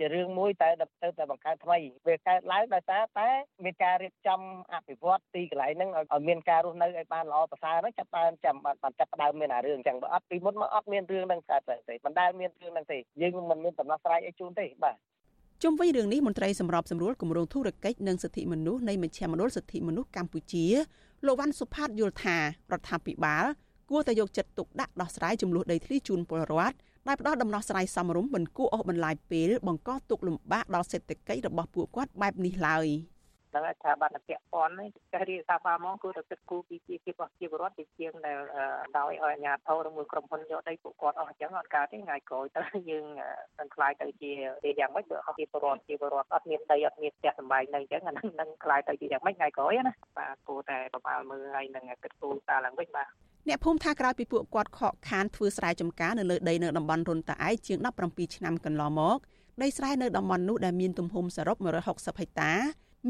ជារឿងមួយតែទៅតែបង្កើតថ្មីវាកើតឡើងដោយសារតែមានការរៀបចំអភិវឌ្ឍទីកន្លែងហ្នឹងឲ្យមានការរស់នៅឲ្យបានល្អប្រសើរហ្នឹងចាប់បានចាំបានចាប់ផ្ដើមមានអារឿងអញ្ចឹងបើអត់ពីមុនមកអត់មានរឿងហ្នឹងកើតទេមិនដែលមានរឿងហ្នឹងទេយើងមិនមានដំណោះស្រាយឲ្យជូនទេបាទជុំវិញរឿងនេះមន្ត្រីសម្របសម្រួលគម្រោងធុរកិច្ចនិងសិទ្ធិមនុស្សនៃមជ្ឈមណ្ឌលសិទ្ធិមនុស្សកម្ពុជាលោកវ៉ាន់សុផាតយល់ថារដ្ឋាភិបាលគួរតែយកចិត្តទុកដាក់ដោះស្រាយចំនួនដីធ្លីជូនពលរដ្ឋ ដែលផ្ដល់ដំណោះស្រាយសមរម្យមិនគួរអូសបន្លាយពេលបង្កទុកលំបាកដល់សេដ្ឋកិច្ចរបស់ពួកគាត់បែបនេះឡើយដល់ស្ថាប័នពាក់ព័ន្ធនេះចេះរៀបសារបានមកគឺទៅគិតគូរពីជីវភាពរបស់ជីវរដ្ឋជាជាងដែលដោយឲ្យអាជ្ញាធរឬមួយក្រុមហ៊ុនយកដីពួកគាត់អស់អញ្ចឹងអត់កើតទេថ្ងៃក្រោយទៅយើងនឹងខ្លាយទៅជាទីយ៉ាងម៉េចបើអស់ជីវរដ្ឋជីវរដ្ឋអត់មានដីអត់មានផ្ទះសម្បែងនៅអញ្ចឹងអានឹងនឹងខ្លាយទៅជាយ៉ាងម៉េចថ្ងៃក្រោយណាបាទគួរតែប្រមាលមើលហើយនឹងគិតគូរសារឡើងវិញបាទ អ្នកភូមិថាក្រោយពីពួកគាត់ខកខានធ្វើស្រែចម្ការនៅលើដីនៅតំបន់រុនតាឯជាង17ឆ្នាំកន្លងមកដីស្រែនៅតំបន់នោះដែលមានទំហំសរុប160ហិកតា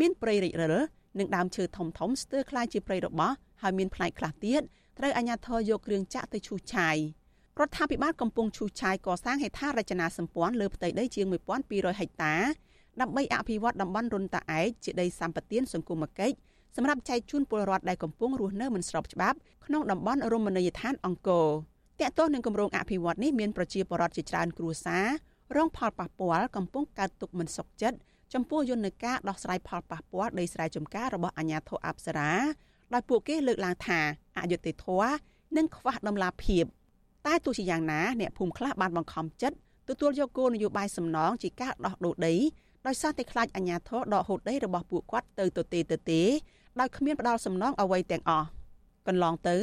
មានព្រៃរិចរិលនិងដើមឈើធំធំស្ទើរក្លាយជាព្រៃរបោះហើយមានផ្លែខ្លះទៀតត្រូវអាជ្ញាធរយកគ្រឿងចាក់ទៅឈូសឆាយរដ្ឋាភិបាលកំពុងឈូសឆាយកសាងហេដ្ឋារចនាសម្ព័ន្ធលើផ្ទៃដីជាង1200ហិកតាដើម្បីអភិវឌ្ឍតំបន់រុនតាឯកជាដីសម្បត្តិសង្គមគិច្ច សម្រាប់ចែកជូនពលរដ្ឋដែលកំពុងរស់នៅមិនស្របច្បាប់ក្នុងតំបន់រមណីយដ្ឋានអង្គរតកតោះនឹងគម្រោងអភិវឌ្ឍនេះមានប្រជាពលរដ្ឋជាច្រើនគ្រួសាររងផលប៉ះពាល់កំពុងកើតទុកមិនសុខចិត្តចំពោះយន្តការដោះស្រាយផលប៉ះពាល់ដីស្រែចម្ការរបស់អាជ្ញាធរអប្សរាដោយពួកគេលើកឡើងថាអយុត្តិធម៌និងខ្វះដំណាភាពតែទោះជាយ៉ាងណាអ្នកភូមិខ្លះបានបង្ខំចិត្តទទួលយកគោលនយោបាយសំណងជាការដោះដូរដីដោយសារតែខ្លាចអាជ្ញាធរដកហូតដីរបស់ពួកគាត់ទៅទទេទទេ ដោយគ្មានផ្ដាល់សំណងអ្វីទាំងអស់កន្លងទៅ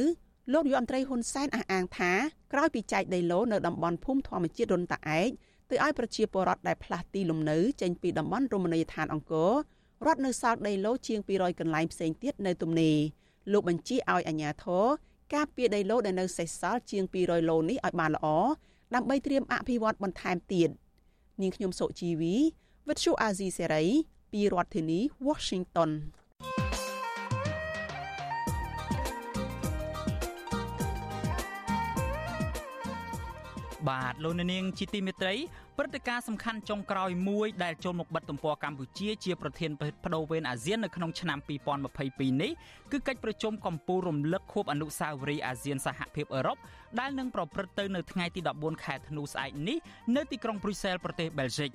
លោកនាយរដ្ឋមន្ត្រីហ៊ុនសែនអះអាងថាក្រោយពីចែកដីឡូនៅតំបន់ភូមិធម្មជាតិរុនតាឯកទៅឲ្យប្រជាពលរដ្ឋដែលផ្លាស់ទីលំនៅចេញពីតំបន់រមណីយដ្ឋានអង្គររត់នៅសល់ដីឡូជាង200កន្លែងផ្សេងទៀតនៅទំនេរលោកបញ្ជាឲ្យអាជ្ញាធរការពារដីឡូដែលនៅសេសសល់ជាង200ឡូនេះឲ្យបានល្អដើម្បីត្រៀមអភិវឌ្ឍបន្ថែមទៀតនាងខ្ញុំសុជីវីវិទ្យុអាស៊ីសេរីពីរដ្ឋធានី Washington បបាទលោកនាងជាទីមេត្រីព្រឹត្តិការណ៍សំខាន់ចុងក្រោយមួយដែលចូលមកបិទទំព័រកម្ពុជាជាប្រធានបដូវវេនអាស៊ាននៅក្នុងឆ្នាំ2022នេះគឺកិច្ចប្រជុំកំពូលរំលឹកខួបអនុស្សាវរីយ៍អាស៊ានសហភាពអឺរ៉ុបដែលនឹងប្រព្រឹត្តទៅនៅថ្ងៃទី14ខែធ្នូស្អែកនេះនៅទីក្រុងប្រ៊ុយសែលប្រទេសបែលហ្សិក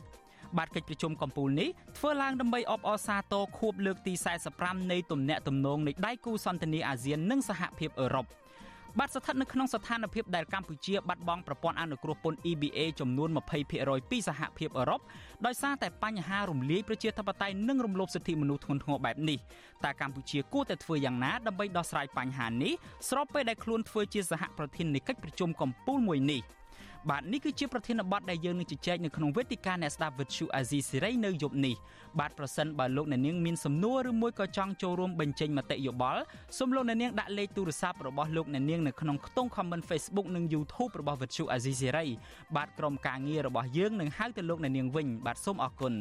បាទកិច្ចប្រជុំកំពូលនេះធ្វើឡើងដើម្បីអបអរសាទរខួបលើកទី45នៃទំនាក់ទំនងនៃដៃគូសន្តិនិកអាស៊ាននិងសហភាពអឺរ៉ុប។ បាទស្ថិតនៅក្នុងស្ថានភាពដែលកម្ពុជាបាត់បង់ប្រព័ន្ធអនុគ្រោះពន្ធ EBA ចំនួន20%ពីសហភាពអឺរ៉ុបដោយសារតែបញ្ហារំលាយប្រជាធិបតេយ្យនិងរំលោភសិទ្ធិមនុស្សធ្ងន់ធ្ងរបែបនេះតើកម្ពុជាគួរតែធ្វើយ៉ាងណាដើម្បីដោះស្រាយបញ្ហានេះស្របពេលដែលខ្លួនធ្វើជាសហប្រធាននៃកិច្ចប្រជុំកំពូលមួយនេះ។ បាទនេះគឺជាប្រធានបទដែលយើងនឹងជជែកនៅក្នុងវេទិកាអ្នកស្ដាប់វិទ្យុអាស៊ីសេរីនៅយប់នេះបាទប្រសិនបើលោកអ្នកនាងមានសំណួរឬមួយក៏ចង់ចូលរួមបញ្ចេញមតិយោបល់សូមលោកអ្នកនាងដាក់លេខទូរស័ព្ទរបស់លោកអ្នកនាងនៅក្នុងខ្ទង់ comment Facebook និង YouTube របស់វិទ្យុអាស៊ីសេរីបាទក្រុមការងាររបស់យើងនឹងហៅទៅលោកអ្នកនាងវិញបាទសូមអរគុណ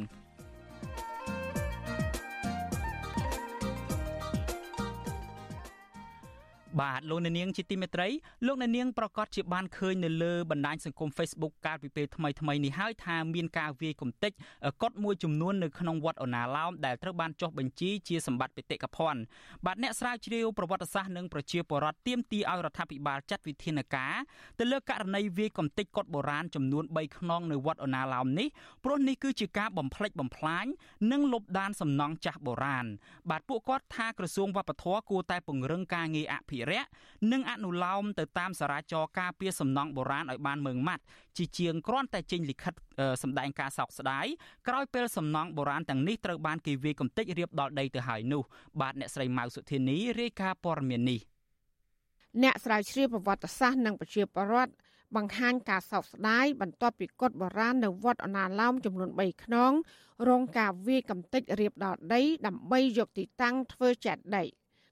បាទលោកអ្នកនាងជាទីមេត្រីលោកអ្នកនាងប្រកាសជាបានឃើញនៅលើបណ្ដាញសង្គម Facebook កាលពីពេលថ្មីថ្មីនេះហើយថាមានការវាយគំទេចកុដមួយចំនួននៅក្នុងវត្តអូណាឡោមដែលត្រូវបានចុះបញ្ជីជាសម្បត្តិបេតិកភណ្ឌបាទអ្នកស្រាវជ្រាវប្រវត្តិសាស្ត្រនិងប្រជាពលរដ្ឋទាមទារឲ្យរដ្ឋាភិបាលចាត់វិធានការទៅលើករណីវាយគំទេចកុដបុរាណចំនួន3ខ្នងនៅវត្តអូណាឡោមនេះព្រោះនេះគឺជាការបំផ្លិចបំផ្លាញនិងលុបដានសំណង់ចាស់បុរាណបាទពួកគាត់ថាក្រសួងវប្បធម៌គួរតែពង្រឹងការងារអភិរក្សនិងអនុលោមទៅតាមសារាចរការពារសំណង់បុរាណឲ្យបានម៉ឺងម៉ាត់ជាជាងគ្រាន់តែចេញលិខិតសម្ដែងការសោកស្ដាយក្រោយពេលសំណង់បុរាណទាំងនេះត្រូវបានគេវាយកំទេចរៀបដល់ដីទៅហើយនោះបាទអ្នកស្រីម៉ៅសុធានីរាយការណ៍ព័ត៌មាននេះអ្នកស្រាវជ្រាវប្រវត្តិសាស្ត្រនិងប្រជាពលរដ្ឋបង្ហាញការសោកស្ដាយបន្ទាប់ពីកុដិបុរាណនៅវត្តអណាឡោមចំនួន3ខ្នងរងការវាយកំទេចរៀបដល់ដីដើម្បីយកទីតាំងធ្វើចេតិយ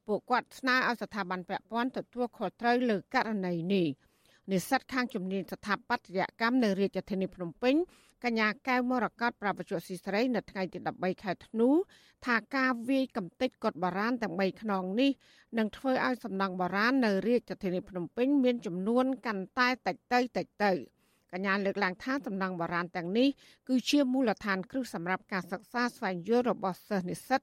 ពួកគាត់ស្នើឲ្យស្ថាប័នពាក់ព័ន្ធទទួលខុសត្រូវលើករណីនេះនិស្សិតខាងជំនាញស្ថាបត្យកម្មនៅរាជធានីភ្នំពេញកញ្ញាកែវមរកតប្រពន្ធស៊ីស្រីនៅថ្ងៃទី13ខែធ្នូថាការវាយកំទេចកុដបារានទាំង3ខ្នងនេះនឹងធ្វើឲ្យសំណង់បារាននៅរាជធានីភ្នំពេញមានចំនួនកាន់តែតិចទៅតិចទៅ កញ្ញាលើកឡើងថាសំណង់បារានទាំងនេះគឺជាមូលដ្ឋានគ្រឹះសម្រាប់ការសិក្សាស្វែងយល់របស់សិស្សនិស្សិត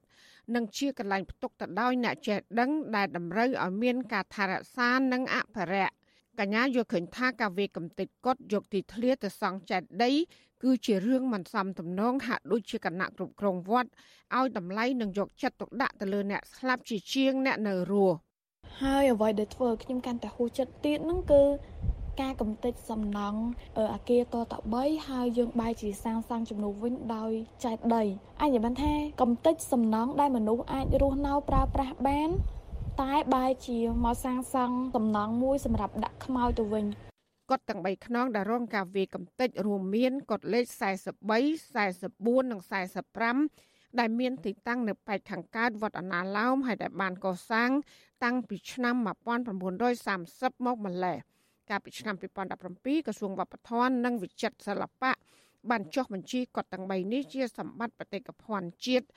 និងជាកន្លែងផ្ទុកទៅដោយអ្នកចេះដឹងដែលតម្រូវឲ្យមានការថែរក្សានិងអភិរក្សកញ្ញាយល់ឃើញថាការវាយកំទេចកុដយកទីធ្លាទៅសង់ចេតិយគឺជារឿងមិនសមទំនងហាក់ដូចជាគណៈគ្រប់គ្រងវត្តឲ្យតម្លៃនិងយកចិត្តទុកដាក់ទៅលើអ្នកស្លាប់ជាជាងអ្នកនៅរស់ហើយអ្វីដែលធ្វើខ្ញុំកាន់តែហួសចិត្តទៀតហ្នឹងគឺ ការកំទេចសំណង់អាគារតត3ហើយយើងបែរជាសាងសង់ជំនួសវិញដោយចែកដីអញ្ចឹងបានថាកំទេចសំណង់ដែលមនុស្សអាចរស់នៅប្រើប្រាស់បានតែបែរជាមកសាងសង់សំណង់មួយសម្រាប់ដាក់ខ្មោចទៅវិញកត់ទាំង3ខ្នងដែលរងការវាយកំទេចរួមមានកត់លេខ43 44និង45ដែលមានទីតាំងនៅប៉ែកខាងកើតវត្តអណាឡោមហើយដែលបានកសាងតាំងពីឆ្នាំ1930មកម្លេះ កាលពីឆ្នាំ2017ក្រសួងវប្បធម៌និងវិចិត្រសិល្បៈបានចុះបញ្ជីកត់ទាំង3នេះជាសម្បត្តិបេតិកភណ្ឌជាតិ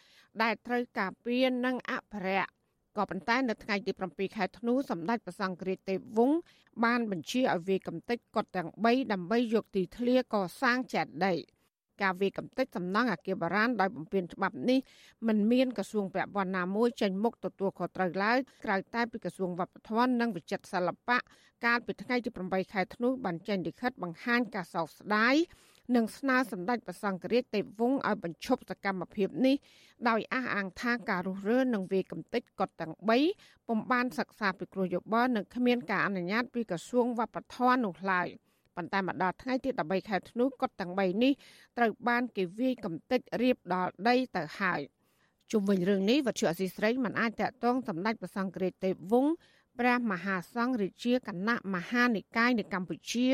ដែលត្រូវការពារនិងអភិរក្សក៏ប៉ុន្តែនៅថ្ងៃទី7ខែធ្នូសម្ដេចព្រះសង្ឃរាជទេវវង្សបានបញ្ជាឲ្យវាកំទេចកត់ទាំង3ដើម្បីយកទីធ្លាកសាងចេតិយ ការវាកំទេចសំណង់អគារបារាណដោយបំពេញច្បាប់នេះมันមានក្រសួងពាក់ព័ន្ធណាមួយចេញមុខទទួលខុសត្រូវឡើយក្រៅតែពីក្រសួងវប្បធម៌និងវិចិត្រសិល្បៈកាលពីថ្ងៃទី8ខែធ្នូបានចេញលិខិតបង្ហាញការសោកស្ដាយនិងស្នើសម្ដេចព្រះសង្ឃរាជទេពវង្សឲ្យបញ្ឈប់សកម្មភាពនេះដោយអះអាងថាការរុះរើនិងវាយកំទេចកត់ទាំង3ពុំបានសិក្សាពីគ្រោះយោបល់និងគ្មានការអនុញ្ញាតពីក្រសួងវប្បធម៌នោះឡើយ ប៉ុន្តែមកដល់ថ្ងៃទី13ខែធ្នូកត់ទាំង3នេះត្រូវបានគេវាយកំទេចរៀបដល់ដីទៅហើយជុំវិញរឿងនេះវត្ថុអសីស្រីមិនអាចតកតងសម្ដេចព្រះសង្ឃរាជទេពវង្សព្រះមហាសង្ឃរាជាគណៈមហានិកាយនៅកម្ពុជា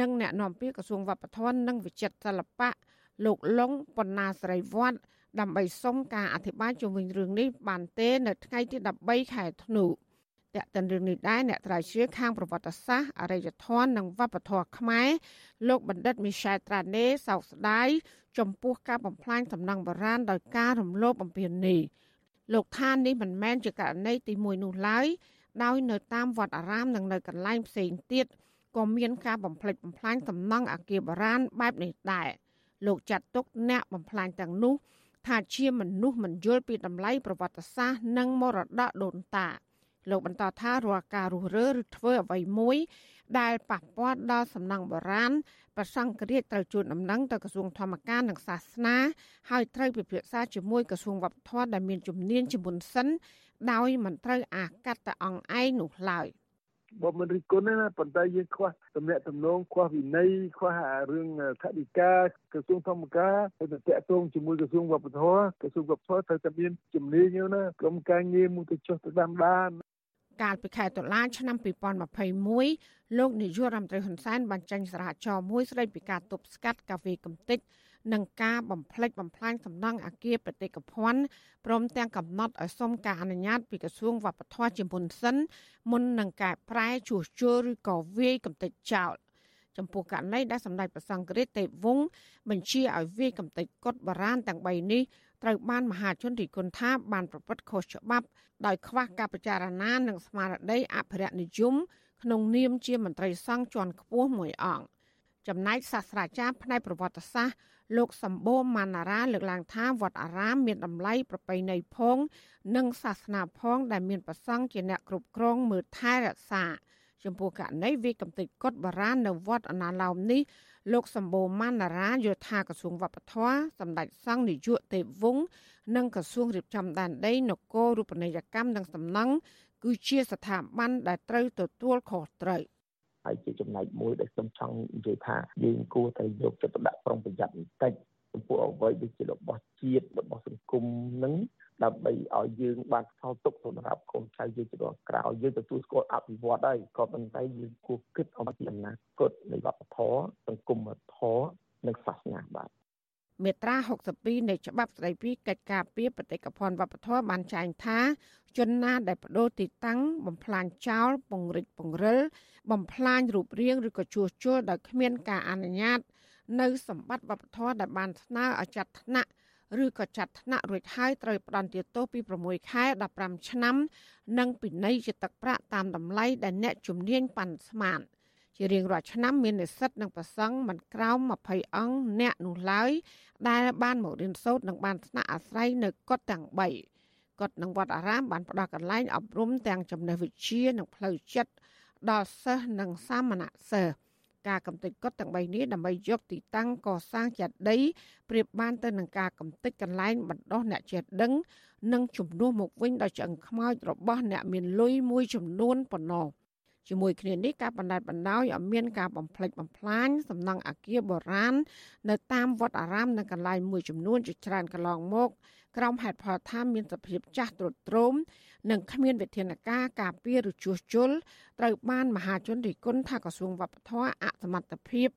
និងអ្នកនាំពាក្យក្រសួងវប្បធម៌និងវិចិត្រសិល្បៈលោកលងបណ្ណាស្រីវត្តដើម្បីសុំការអធិប្បាយជុំវិញរឿងនេះបានទេ នៅថ្ងៃទី13ខែធ្នូ តកតិនរឿងនេះដែរអ្នកត្រាវជ្រាវខាងប្រវត្តិសាស្ត្រអរិយធម៌និងវប្បធម៌ខ្មែរលោកបណ្ឌិតមីសែលត្រាណេសោកស្ដាយចំពោះការបំផ្លាញសំណង់បុរាណដោយការរំលោភបំពាននេះលោកថានេះមិនមែនជាករណីទី1នោះឡើយដោយនៅតាមវត្តអារាមនិងនៅកន្លែងផ្សេងទៀតក៏មានការបំផ្លិចបំផ្លាញសំណង់អគារបុរាណបែបនេះដែរលោកចាត់ទុកអ្នកបំផ្លាញទាំងនោះថាជាមនុស្សមិនយល់ពីតម្លៃប្រវត្តិសាស្ត្រនិងមរតកដូនតា លោកបន្តថារាល់ការរុះរើឬធ្វើអ្វីមួយដែលប៉ះពាល់ដល់សំណង់បុរាណប្រសង្ឃរាជត្រូវជួនដំណឹងទៅក្រសួងធម្មការនិងសាសនាហើយត្រូវពិភាក្សាជាមួយក្រសួងវប្បធម៌ដែលមានជំនាញជាមុនសិនដោយមិនត្រូវអាកាត់តែអង្គឯងនោះឡើយបើមិនរិះគន់ណាប៉ុន្តែយើងខ្វះតំណែងតំណងខ្វះវិន័យខ្វះរឿងថវិកាក្រសួងធម្មការទៅតាក់ទងជាមួយក្រសួងវប្បធម៌ក្រសួងវប្បធម៌ត្រូវតែមានជំនាញណាក្រុមការងារមួយទៅចុះទៅដាំដាន កាលពីខែតុលាឆ្នាំ2021លោកនាយករដ្ឋមន្ត្រីហ៊ុនសែនបានចេញសារចរមួយស្តីពីការទប់ស្កាត់កាហ្វេកំទេចនិងការបំផ្លិចបំផ្លាញសំណង់អគារបេតិកភណ្ឌព្រមទាំងកំណត់ឲ្យសុំការអនុញ្ញាតពីក្រសួងវប្បធម៌ជាមុនសិនមុននឹងកែប្រែជួសជុលឬក៏វាយកំទេចចោលចំពោះករណីដែលសម្ដេចព្រះសង្ឃរាជទេពវង្សបញ្ជាឲ្យវាយកំទេចកុដបារាណទាំង3នេះ ត្រូវបានមហាជនរិះគន់ថាបានប្រព្រឹត្តខុសច្បាប់ដោយខ្វះការពិចារណានិងស្មារតីអភិរក្សនិយមក្នុងនាមជាមន្ត្រីសង្ឃជាន់ខ្ពស់មួយអង្គចំណែកសាស្ត្រាចារ្យផ្នែកប្រវត្តិសាស្ត្រលោកសម្បូរម៉ាណារ៉ាលើកឡើងថាវត្តអារាមមានតម្លៃប្រពៃណីផង និងសាសនាផងដែលមានប្រសង់ជាអ្នកគ្រប់គ្រងមើលថែរក្សាចំពោះករណីវាកំទេចកុដបារាណនៅវត្តអណាឡោមនេះ លោកសម្បូរម៉ាណារ៉ាយល់ថាក្រសួងវប្បធម៌សម្ដេចសង្ឃនាយកទេពវង្សនិងក្រសួងរៀបចំដែនដីនគររូបនីយកម្មនិងសំណង់គឺជាស្ថាប័នដែលត្រូវទទួលខុសត្រូវហើយជាចំណែកមួយដែលខ្ញុំចង់និយាយថាយើងគួរតែយកចិត្តទុកដាក់ប្រុងប្រយ័ត្នបន្តិចចំពោះអ្វីដែលជារបស់ជាតិរបស់សង្គមនឹង ដើម្បីឲ្យយើងបានខោទុកសម្រាប់កូនចៅយើងជំនាន់ក្រោយយើងទទួលស្គាល់អភិវឌ្ឍហើយក៏ប៉ុន្តែយើងគួរគិតអំពីអនាគតនៃវប្បធម៌សង្គមធម៌និងសាសនាបាទមាត្រា62នៃច្បាប់ស្តីពីកិច្ចការពារបេតិកភណ្ឌវប្បធម៌បានចែងថាជនណាដែលបដូរទីតាំងបំផ្លាញចោលពង្រិចពង្រិលបំផ្លាញរូបរាងឬក៏ជួសជុលដោយគ្មានការអនុញ្ញាត នៅសម្បត្តិវប្បធម៌ដែលបានស្នើឲ្យចាត់ថ្នាក់ ឬក៏ចាត់ថ្នាក់រួចហើយត្រូវផ្ដន្ទាទោសពី6ខែ15ឆ្នាំ និងពិន័យជាទឹកប្រាក់តាមតម្លៃដែលអ្នកជំនាញប៉ាន់ស្មានជារៀងរាល់ឆ្នាំមាននិស្សិតនិងប្រសង់មិនក្រោម20អង្គអ្នកនោះឡើយដែលបានមករៀនសូត្រនិងបានស្នាក់អាស្រ័យនៅកុដិទាំង3កុដិនិងវត្តអារាមបានផ្ដល់កន្លែងអប់រំទាំងចំណេះវិជ្ជានិងផ្លូវចិត្តដល់សិស្សនិងសាមណសិស្ស ការកំទេចកុដទាំង3នេះដើម្បីយកទីតាំងកសាងចេតិយប្រៀបបានទៅនឹងការកំទេចកន្លែងបណ្ដោះអ្នកចេះដឹង និងជំនួសមកវិញដោយឆ្អឹងខ្មោចរបស់អ្នកមានលុយមួយចំនួនប៉ុណ្ណោះជាមួយគ្នានេះការបណ្ដេតបណ្ដោយឲ្យមានការបំផ្លិចបំផ្លាញសំណង់អគារបុរាណនៅតាមវត្តអារាមនិងកន្លែងមួយចំនួនជាច្រើនកន្លងមក ក្រោមហេតុផលថាមានសភាពចាស់ទ្រុឌទ្រោម និងគ្មានវិធានការការពារឬជួសជុលត្រូវបានមហាជនរិះគន់ថាក្រសួងវប្បធម៌អសមត្ថភាព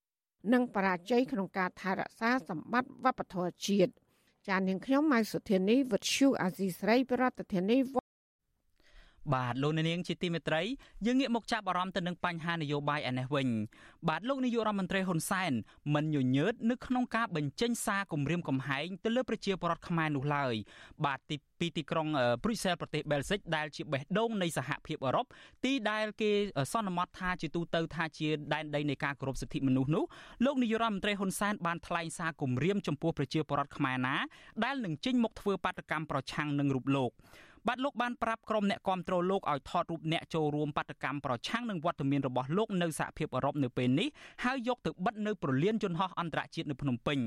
និងបរាជ័យក្នុងការថែរក្សាសម្បត្តិវប្បធម៌ជាតិចាននាងខ្ញុំម៉ៃសុធានីវិទ្យុអាស៊ីស្រីប្រធានាធិបតី បាទលោកនាងជាទីមេត្រីយើងងាកមកចាប់អារម្មណ៍ទៅនឹងបញ្ហានយោបាយឯនេះវិញបាទលោកនាយករដ្ឋមន្ត្រីហ៊ុនសែនមិនញញើតនៅក្នុងការបញ្ចេញសារគម្រាមកំហែងទៅលើប្រជាពលរដ្ឋខ្មែរនោះឡើយបាទទីពីទីក្រុងព្រុយសែលប្រទេសបែលហ្សិកដែលជាបេះដូងនៃសហភាពអឺរ៉ុបទីដែលគេសន្មតថាជាទូទៅថាជាដែនដីនៃការគោរពសិទ្ធិមនុស្សនោះលោកនាយករដ្ឋមន្ត្រីហ៊ុនសែនបានថ្លែងសារគម្រាមចំពោះប្រជាពលរដ្ឋខ្មែរណាដែលនឹងចេញមុខធ្វើបាតកម្មប្រឆាំងនឹងរូបលោក បាទលោកបានប្រាប់ក្រុមអ្នកគាំទ្រលោកឲ្យថតរូបអ្នកចូលរួមបាតកម្មប្រឆាំងនឹងវត្តមានរបស់លោកនៅសហភាពអឺរ៉ុបនៅពេលនេះហើយយកទៅបិទនៅប្រលានយន្តហោះអន្តរជាតិនៅភ្នំពេញ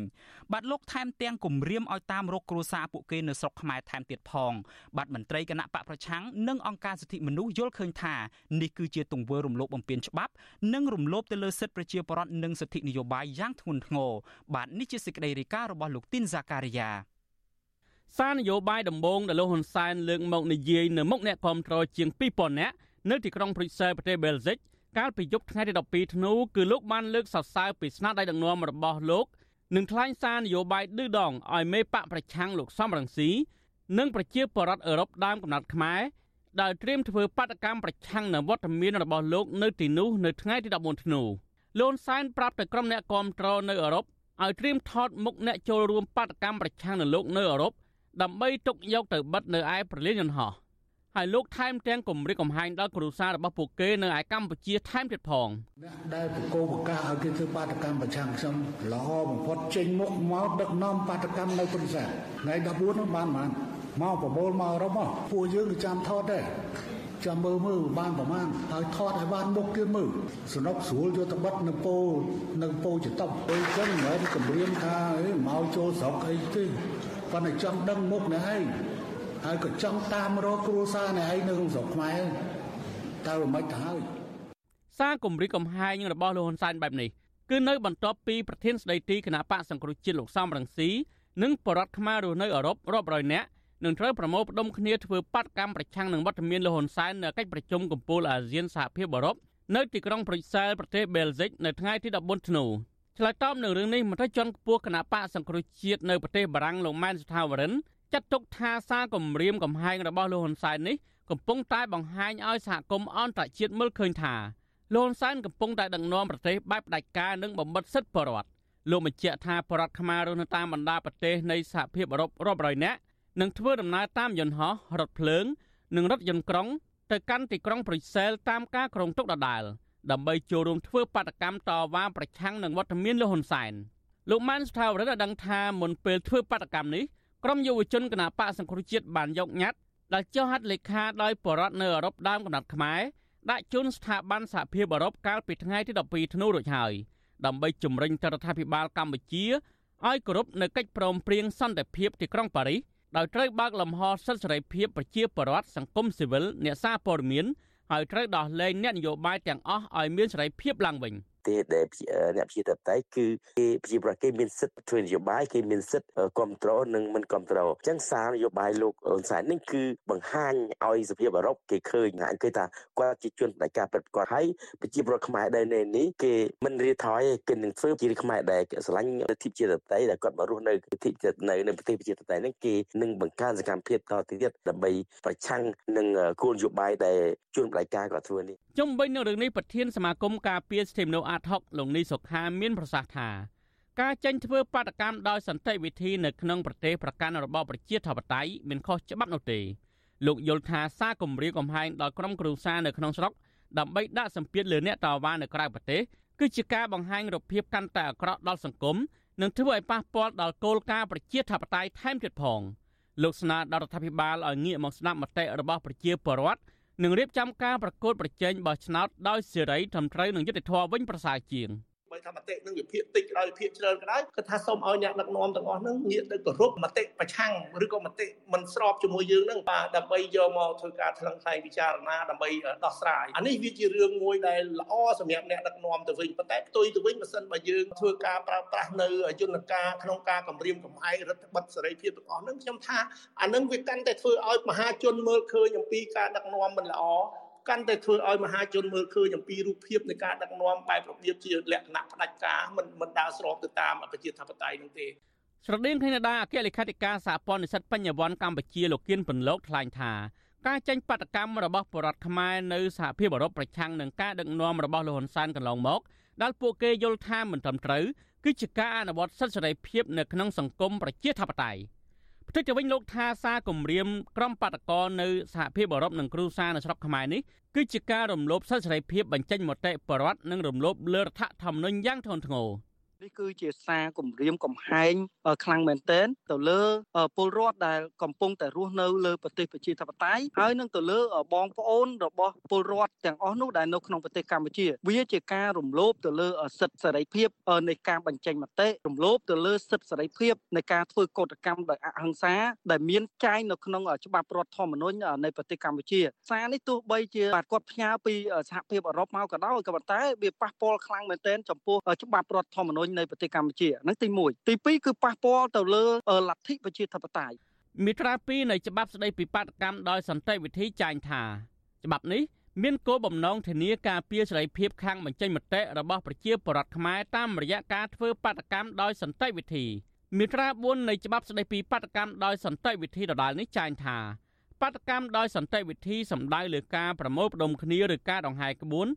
បាទលោកថែមទាំងគម្រាមឲ្យតាមរកគ្រួសារពួកគេនៅស្រុកខ្មែរថែមទៀតផងបាទមន្ត្រីគណៈបកប្រឆាំងនិងអង្គការសិទ្ធិមនុស្សយល់ឃើញថានេះគឺជាទង្វើរំលោភបំពានច្បាប់និងរំលោភទៅលើសិទ្ធិប្រជាពលរដ្ឋនិងសិទ្ធិនយោបាយយ៉ាងធ្ងន់ធ្ងរបាទនេះជាសេចក្តីរាយការណ៍របស់លោកទីនហ្សាការីយ៉ា សារនយោបាយដំបូងដែលលោកហ៊ុនសែនលើកមកនិយាយនៅមុខអ្នកគាំទ្រជាង2000នាក់នៅទីក្រុងព្រុយសែលប្រទេសបែលហ្សិកកាលពីយប់ថ្ងៃទី12ធ្នូគឺលោកបានលើកសរសើរពីស្នាដៃដឹកនាំរបស់លោកនិងថ្លែងសារនយោបាយឌឺដងឲ្យមេបកប្រឆាំងលោកសំរងស៊ីនិងប្រជាពលរដ្ឋអឺរ៉ុបដើមកំណត់ខ្មែរដែលត្រៀមធ្វើបាតកម្មប្រឆាំងនឹងវត្តមានរបស់លោកនៅទីនោះនៅថ្ងៃទី14ធ្នូលន់សែនប្រាប់ទៅក្រុមអ្នកគាំទ្រនៅអឺរ៉ុបឲ្យត្រៀមថតមុខអ្នកចូលរួមបាតកម្មប្រឆាំងនឹងលោកនៅអឺរ៉ុប ដើម្បីទុកយកទៅបិទនៅឯប្រលានយន្តហោះហើយលោកថែមទាំងគម្រិតកំហែងដល់គ្រួសាររបស់ពួកគេនៅឯកម្ពុជាថែមទៀតផងអ្នកដែលបកគោបកាឲ្យគេធ្វើបាតកម្មប្រឆាំងខ្ញុំល្អបំផុតចេញមុខមកដឹកនាំបាតកម្មនៅពុទ្ធសាសថ្ងៃ14នោះបានបានមកប្រមូលមកអឺរ៉ុបមកពួកយើងក៏ចាំថតដែរចាំមើលមើលបានប្រមាណហើយថតឲ្យបានមុខទៀតមើលសនុកស្រួលយកទៅបិទនៅពោនៅពោចតុបពេលចឹងមិនមែនគម្រាមថាអីមកចូលស្រុកអីទេ ប៉ុន្តែចង់ដឹងមុខអ្នកឯងហើយក៏ចង់តាមរកគ្រួសារអ្នកឯងនៅក្នុងស្រុកខ្មែរតើមិនទៅហើយសារគម្រិតកំហែងរបស់លោកហ៊ុនសែនបែបនេះគឺនៅបន្ទាប់ពីប្រធានស្ដីទីគណៈបកសង្គ្រោះជាតិលោកសំរងស៊ីនិងបរដ្ឋខ្មែររស់នៅអឺរ៉ុបរាប់រយនាក់នឹងត្រូវប្រមូលផ្ដុំគ្នាធ្វើបាតកម្មប្រឆាំងនឹងវត្តមានលហ៊ុនសែននៅកិច្ចប្រជុំកំពូលអាស៊ានសហភាពអឺរ៉ុបនៅទីក្រុងប្រុយសែលប្រទេសបែលហ្សិកនៅថ្ងៃទី14ធ្នូ ឆ្លើយតបនឹងរឿងនេះមន្ត្រីជាន់ខ្ពស់គណៈបកសង្គ្រោះជាតិនៅប្រទេសបារាំងលោកម៉ែនសុថាវរិនចាត់ទុកថាសារគម្រាមកំហែងរបស់លោកហ៊ុនសែននេះកំពុងតែបង្ហាញឲ្យសហគមន៍អន្តរជាតិមើលឃើញថាលោកហ៊ុនសែនកំពុងតែដឹកនាំប្រទេសបែបផ្ដាច់ការនិងបំបិតសិទ្ធិបរដ្ឋលោកបញ្ជាក់ថាបរដ្ឋខ្មែររស់នៅតាមបណ្ដាប្រទេសនៃសហភាពអឺរ៉ុបរាប់រយនាក់នឹងធ្វើដំណើរតាមយន្តហោះរថភ្លើង និងរថយន្តក្រុងទៅកាន់ទីក្រុងប្រុយសែលតាមការក្រុងទុកដដាល ដើម្បីចូលរួមធ្វើបាតកម្មតវ៉ាប្រឆាំងនឹងវត្តមានលហ៊ុនសែនលោកម៉ានស្ថាវរិទ្ធបានដឹងថាមុនពេលធ្វើបាតកម្មនេះក្រុមយុវជនគណបកសង្គ្រោះជាតិបានយកញត្តិដែលចុះហត្ថលេខាដោយបរដ្ឋនៅអឺរ៉ុបដើមកំណត់ខ្មែរដាក់ជូនស្ថាប័នសហភាពអឺរ៉ុបកាលពីថ្ងៃទី12ធ្នូរួចហើយដើម្បីជំរុញទៅរដ្ឋាភិបាលកម្ពុជាឲ្យគោរពនៅកិច្ចព្រមព្រៀងសន្តិភាពទីក្រុងប៉ារីសដោយត្រូវបើកលំហសិទ្ធិសេរីភាពប្រជាពលរដ្ឋសង្គមស៊ីវិលអ្នកសារព័ត៌មាន ហើយត្រូវដោះលែងអ្នកនយោបាយទាំងអស់ឲ្យមានសេរីភាពឡើងវិញ។ ទេសដែលអ្នកប្រជាធិបតេយ្យគឺគេប្រជាប្រដ្ឋគេមានសិទ្ធិធ្វើនយោបាយគេមានសិទ្ធិគ្រប់គ្រងនិងមិនគ្រប់គ្រងអញ្ចឹងសារនយោបាយលោកអ៊ុនសែននេះគឺបង្ហាញឲ្យសភាពអឺរ៉ុបគេឃើញហាក់គេថាគាត់ជាជនផ្ដាច់ការពិតគាត់ហើយប្រជាប្រដ្ឋខ្មែរដែលនៅនេះគេមិនរៀថយទេគេនឹងធ្វើជាខ្មែរដែលស្រឡាញ់លទ្ធិប្រជាធិបតេយ្យដែលគាត់មករស់នៅលទ្ធិនៅនៅប្រទេសប្រជាធិបតេយ្យនេះគេនឹងបង្កើនសកម្មភាពតទៅទៀតដើម្បីប្រឆាំងនឹងគោលនយោបាយដែលជនផ្ដាច់ការគាត់ធ្វើនេះ ជុំវិញនឹងរឿងនេះប្រធានសមាគមការពារសិទ្ធិមនុស្សអាតហុកលោកនីសុខាមានប្រសាសន៍ថាការចេញធ្វើបាតកម្មដោយសន្តិវិធីនៅក្នុងប្រទេសប្រកាន់របបប្រជាធិបតេយ្យមានខុសច្បាប់នោះទេលោកយល់ថាសារគម្រាមកំហែងដល់ក្រុមគ្រួសារនៅក្នុងស្រុកដើម្បីដាក់សម្ពាធលើអ្នកតវ៉ានៅក្រៅប្រទេសគឺជាការបង្ហាញរូបភាពកាន់តែអាក្រក់ដល់សង្គមនិងធ្វើឲ្យប៉ះពាល់ដល់គោលការណ៍ប្រជាធិបតេយ្យថែមទៀតផងលោកស្នើដល់រដ្ឋាភិបាលឲ្យងាកមកស្ដាប់មតិរបស់ប្រជាពលរដ្ឋ និងរៀបចំការប្រកួតប្រជែងបោះឆ្នោតដោយសេរីត្រឹមត្រូវនិងយុត្តិធម៌វិញប្រសើរជាង។ បើថាមតិនឹងវិភាគតិចក៏ដោយវិភាគច្រើនក៏ដោយគឺថាសូមឲ្យអ្នកដឹកនាំទាំងអស់ហ្នឹងងាកទៅគោរពមតិប្រឆាំងឬក៏មតិមិនស្របជាមួយយើងហ្នឹងបាទដើម្បីយកមកធ្វើការថ្លឹងថ្លែងពិចារណាដើម្បីដោះស្រាយអានេះវាជារឿងមួយដែលល្អសម្រាប់អ្នកដឹកនាំទៅវិញប៉ុន្តែផ្ទុយទៅវិញបើសិនបើយើងធ្វើការប្រើប្រាស់នៅយន្តការក្នុងការគម្រាមកំហែងរដ្ឋបတ်សេរីភាពទាំងអស់ហ្នឹងខ្ញុំថាអានឹងវាកាន់តែធ្វើឲ្យមហាជនមើលឃើញអំពីការដឹកនាំមិនល្អ កាន់តែធ្វើឲ្យមហាជនមើលឃើញអំពីរូបភាពនៃការដឹកនាំបែបរបៀបជាលក្ខណៈផ្ដាច់ការមិនមិនដើរស្របទៅតាមប្រជាធិបតេយ្យនោះទេស្រដៀងគ្នាដែរអគ្គលេខាធិការសហព័ន្ធនិស្សិតបញ្ញវន្តកម្ពុជាលោកគៀនពន្លកថ្លែងថាការចេញបដកម្មរបស់បរដ្ឋខ្មែរនៅសហភាពអឺរ៉ុបប្រឆាំងនឹងការដឹកនាំរបស់លោកហ៊ុនសែនកន្លងមកដែលពួកគេយល់ថាមិនត្រឹមត្រូវគឺជាការអនុវត្តសិទ្ធិសេរីភាពនៅក្នុងសង្គមប្រជាធិបតេយ្យ ផ្ទុយទៅវិញលោកថាសារគម្រាមក្រុមបាតកោនៅសហភាពអឺរ៉ុបនិងគ្រូសានៅស្រុកខ្មែរនេះគឺជាការរំលោភសិទ្ធិសេរីភាពបញ្ចេញមតិបរដ្ឋនិងរំលោភលើរដ្ឋធម្មនុញ្ញយ៉ាងធ្ងន់ធ្ងរ នេះគឺជាសារគម្រាមកំហែងខ្លាំងមែនទែនទៅលើពលរដ្ឋដែលកំពុងតែរស់នៅលើប្រទេសប្រជាធិបតេយ្យហើយនឹងទៅលើបងប្អូនរបស់ពលរដ្ឋទាំងអស់នោះដែលនៅក្នុងប្រទេសកម្ពុជា វាជាការរំលោភទៅលើសិទ្ធិសេរីភាពនៃការបញ្ចេញមតិរំលោភទៅលើសិទ្ធិសេរីភាពនៃការធ្វើកោតកម្មដោយអហិង្សាដែលមានចែងនៅក្នុងច្បាប់រដ្ឋធម្មនុញ្ញនៃប្រទេសកម្ពុជាសារនេះទោះបីជាបាទគាត់ផ្ញើពីសហភាពអឺរ៉ុបមកក៏ដោយក៏ប៉ុន្តែវាប៉ះពាល់ខ្លាំងមែនទែនចំពោះច្បាប់រដ្ឋធម្មនុញ្ញញនៃប្រទេសកម្ពុជាហ្នឹងទី1ទី2គឺប៉ះពាល់ទៅលើលទ្ធិប្រជាធិបតេយ្យមាត្រា2នៃច្បាប់ស្តីពីបាតកម្មដោយសន្តិវិធីចែងថាច្បាប់នេះមានគោលបំណងធានាការពារសេរីភាពខាងបញ្ចេញមតិរបស់ប្រជាពលរដ្ឋខ្មែរតាមរយៈការធ្វើបាតកម្មដោយសន្តិវិធីមាត្រា4នៃច្បាប់ស្តីពីបាតកម្មដោយសន្តិវិធីដដាលនេះចែងថាបាតកម្មដោយសន្តិវិធីសំដៅលើការប្រមូលផ្ដុំគ្នាឬការដង្ហែក្បួន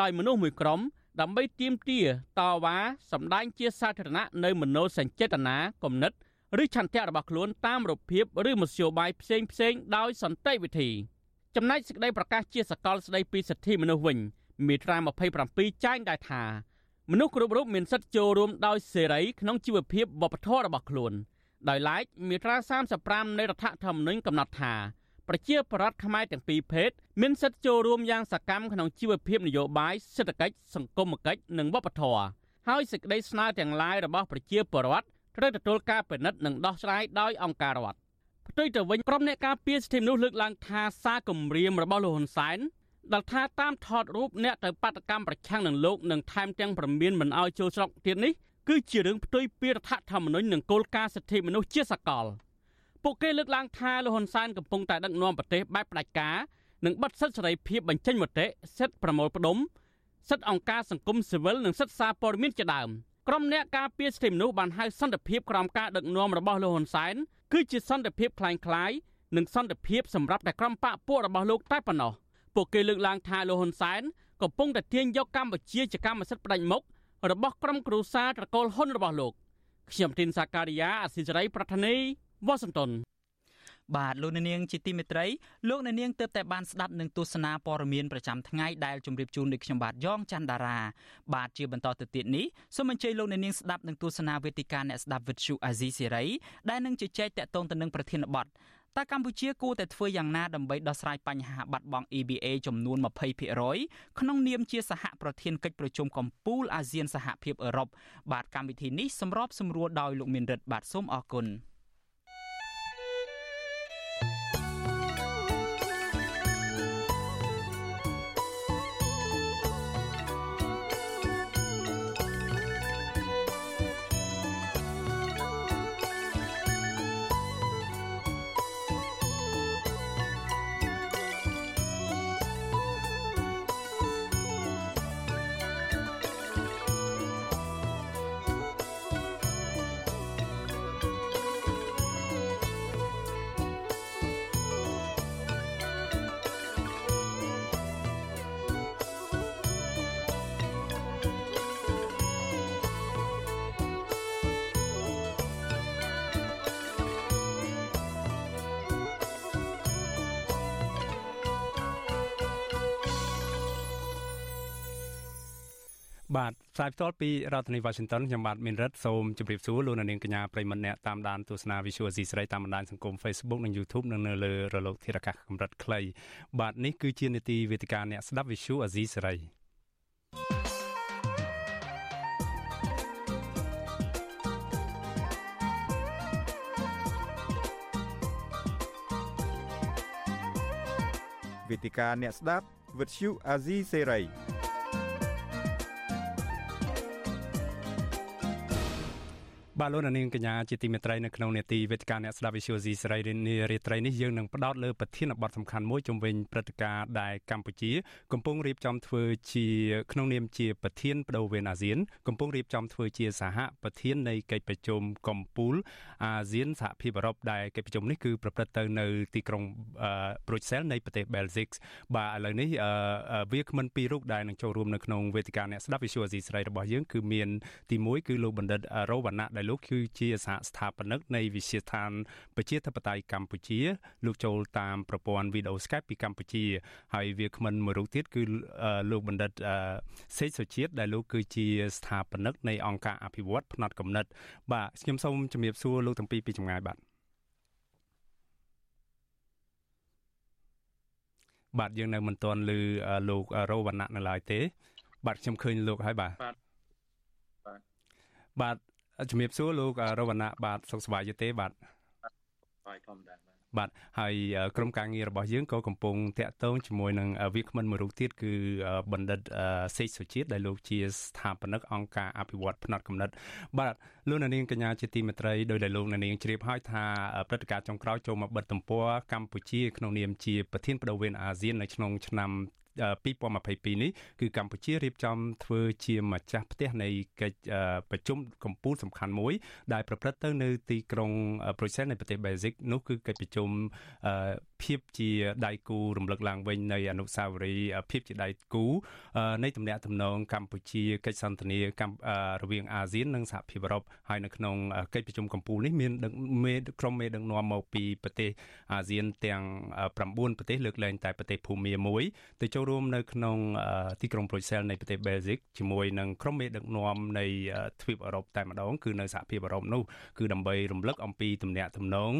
ដោយមនុស្សមួយក្រុម ដើម្បីទាមទារតវ៉ាសម្ដែងជាសាធារណៈនៅមโนសញ្ចេតនាគំនិតឬឆន្ទៈរបស់ខ្លួនតាមរូបភាពឬមធ្យោបាយផ្សេងផ្សេងដោយសន្តិវិធីចំណែកសេចក្តីប្រកាសជាសកលស្តីពីសិទ្ធិមនុស្សវិញមាត្រា27ចែងដែរថាមនុស្សគ្រប់រូបមានសិទ្ធិចូលរួមដោយសេរីក្នុងជីវភាពវប្បធម៌របស់ខ្លួនដោយឡែកមាត្រា35នៃរដ្ឋធម្មនុញ្ញកំណត់ថា ប្រជាប្រដ្ឋខ្មែរទាំងពីរភេទមានសិទ្ធិចូលរួមយ៉ាងសកម្មក្នុងជីវភាពនយោបាយសេដ្ឋកិច្ចសង្គមគិច្ចនិងវប្បធម៌ហើយសេចក្តីស្នើទាំងឡាយរបស់ប្រជាពលរដ្ឋត្រូវទទួលការពិនិត្យនិងដោះស្រាយដោយអង្គការរដ្ឋផ្ទុយទៅវិញក្រុមអ្នកការពារសិទ្ធិមនុស្សលើកឡើងថាសារគម្រាមរបស់លោកហ៊ុនសែនដែលថាតាមថតរូបអ្នកទៅបាតកម្មប្រឆាំងនឹងលោកនិងថែមទាំងប្រមានមិនអោយចូលស្រុកទៀតនេះគឺជារឿងផ្ទុយពីរដ្ឋធម្មនុញ្ញនិងគោលការណ៍សិទ្ធិមនុស្សជាសកល ពួកគេលើកឡើងថាលោកហ៊ុនសែនកំពុងតែដឹកនាំប្រទេសបែបផ្ដាច់ការនិងបិទសិទ្ធិសេរីភាពបញ្ចេញមតិសិទ្ធិប្រមូលផ្ដុំសិទ្ធិអង្គការសង្គមស៊ីវិលនិងសិទ្ធិសារព័ត៌មានជាដើមក្រុមអ្នកការពារសិទ្ធិមនុស្សបានហៅសន្តិភាពក្រោមការដឹកនាំរបស់លោកហ៊ុនសែនគឺជាសន្តិភាពคล้ายៗនិងសន្តិភាពសម្រាប់តែក្រុមបកពួករបស់លោកតែប៉ុណ្ណោះពួកគេលើកឡើងថាលោកហ៊ុនសែនកំពុងតែទាញយកកម្ពុជាជាកម្មសិទ្ធិផ្ដាច់មុខរបស់ក្រុមគ្រួសារត្រកូលហ៊ុនរបស់លោកខ្ញុំទីនសាការីយ៉ាអសិសរីប្រធានី វ៉ាស៊ីនតោនបាទលោកនាងជាទីមេត្រីលោកនាងទើបតែបានស្ដាប់នឹងទស្សនាព័ត៌មានប្រចាំថ្ងៃដែលជម្រាបជូនដោយខ្ញុំបាទយ៉ងច័ន្ទដារាបាទជាបន្តទៅទៀតនេះសូមអញ្ជើញលោកនាងស្ដាប់នឹងទស្សនាវេទិកាអ្នកស្ដាប់វិទ្យុអាស៊ីសេរីដែលនឹងជជែកតាក់ទងទៅនឹងប្រធានបទតើកម្ពុជាគួរតែធ្វើយ៉ាងណាដើម្បីដោះស្រាយបញ្ហាបាត់បង់ EBA ចំនួន20%ក្នុងនាមជាសហប្រធានកិច្ចប្រជុំកំពូលអាស៊ានសហភាពអឺរ៉ុបបាទកម្មវិធីនេះសម្របសម្រួលដោយលោកមានរិទ្ធបាទសូមអរគុណ ផ្សាយផ្ទាល់ពីរដ្ឋធានី Washington ខ្ញុំបាទមានរិទ្ធសូមជម្រាបសួរលោកនាងកញ្ញាប្រិមត្តអ្នកតាមដានទស្សនា Visual C ស្រីតាមបណ្ដាញសង្គម Facebook និង YouTube និងនៅលើរលកធារកាសកម្រិតខ្លីបាទនេះគឺជានេតិវេទិកាអ្នកស្ដាប់ Visual Asia សេរីវេទិកាអ្នកស្ដាប់ Visual Asia សេរី បាទលោកនាងកញ្ញាជាទីមេត្រីនៅក្នុងនេតិវេទិកាអ្នកស្ដាប់ Visual C សេរីនារាត្រីនេះយើងនឹងផ្ដោតលើប្រធានបទសំខាន់មួយជំវិញព្រឹត្តិការណ៍ដែលកម្ពុជា កំពុងរៀបចំធ្វើជាក្នុងនាមជាប្រធានបដូវវេនអាស៊ានកំពុងរៀបចំធ្វើជាសហប្រធាននៃកិច្ចប្រជុំកំពូលអាស៊ានសហភាពអឺរ៉ុបដែលកិច្ចប្រជុំនេះគឺប្រព្រឹត្តទៅនៅទីក្រុងប្រូចសែលនៃប្រទេស Belgium បាទឥឡូវនេះវាគ្មិនពីររូបដែលនឹងចូលរួមនៅក្នុងវេទិកាអ្នកស្ដាប់ Visual C សេរីរបស់យើងគឺមានទី1គឺលោកបណ្ឌិតរោវណ្ណៈដែលលោកគឺជាសហស្ថាបនិកនៃវិទ្យាស្ថានប្រជាធិបតេយ្យកម្ពុជា លោកចូលតាមប្រព័ន្ធវីដេអូ Skype ពីកម្ពុជា ហើយវាគ្មិនមួយរូបទៀតគឺលោកបណ្ឌិតសេកសុជាតិដែលលោកគឺជាស្ថាបនិកនៃអង្គការអភិវឌ្ឍផ្នែកកំណត់បាទខ្ញុំសូមជម្រាបសួរលោកទាំងពីរពីចម្ងាយបាទបាទយើងនៅមិនទាន់ឮលោករោវណ្ណៈនៅឡើយទេ បាទខ្ញុំឃើញលោកហើយបាទបាទបាទ ជំរាបសួរលោករវណ្ណៈបាទសុខសប្បាយទេបាទបាយធម្មតាបាទហើយក្រុមការងាររបស់យើងក៏កំពុងតាក់ទងជាមួយនឹងវាគ្មិនមួយរូបទៀតគឺបណ្ឌិតសេកសុជាតិដែលលោកជាស្ថាបនិកអង្គការអភិវឌ្ឍផ្នែកកំណត់បាទលោកនាងកញ្ញាជាទីមេត្រីដោយដែលលោកនាងជ្រាបហើយថាព្រឹត្តិការណ៍ចុងក្រោយចូលមកបិទទំព័រកម្ពុជាក្នុងនាមជាប្រធានបដូវវេនអាស៊ាននៅក្នុងឆ្នាំ 2022នេះគឺកម្ពុជារៀបចំធ្វើជាម្ចាស់ផ្ទះនៃកិច្ចប្រជុំកំពូលសំខាន់មួយ ដែលប្រព្រឹត្តទៅនៅទីក្រុងប្រូសែលនៃប្រទេសបែលហ្សិកនោះគឺកិច្ចប្រជុំ ភាពជាដៃគូរំលឹកឡើងវិញនៃអនុស្សាវរីយ៍ភាពជាដៃគូនៃទំនាក់ទំនងកម្ពុជាកិច្ចសន្ទនារវាងអាស៊ាននិងសហភាពអឺរ៉ុបហើយនៅក្នុងកិច្ចប្រជុំកំពូលនេះមានមេក្រុមមេដឹកនាំមកពីប្រទេសអាស៊ានទាំង9ប្រទេសលើកលែងតែប្រទេសភូមាមួយទៅចូលរួមនៅក្នុងទីក្រុងប្រូសែលនៃប្រទេសបែលហ្សិកជាមួយនឹងក្រុមមេដឹកនាំនៃទ្វីបអឺរ៉ុបតែម្ដងគឺនៅសហភាពអឺរ៉ុបនោះគឺដើម្បីរំលឹកអំពីទំនាក់ទំនង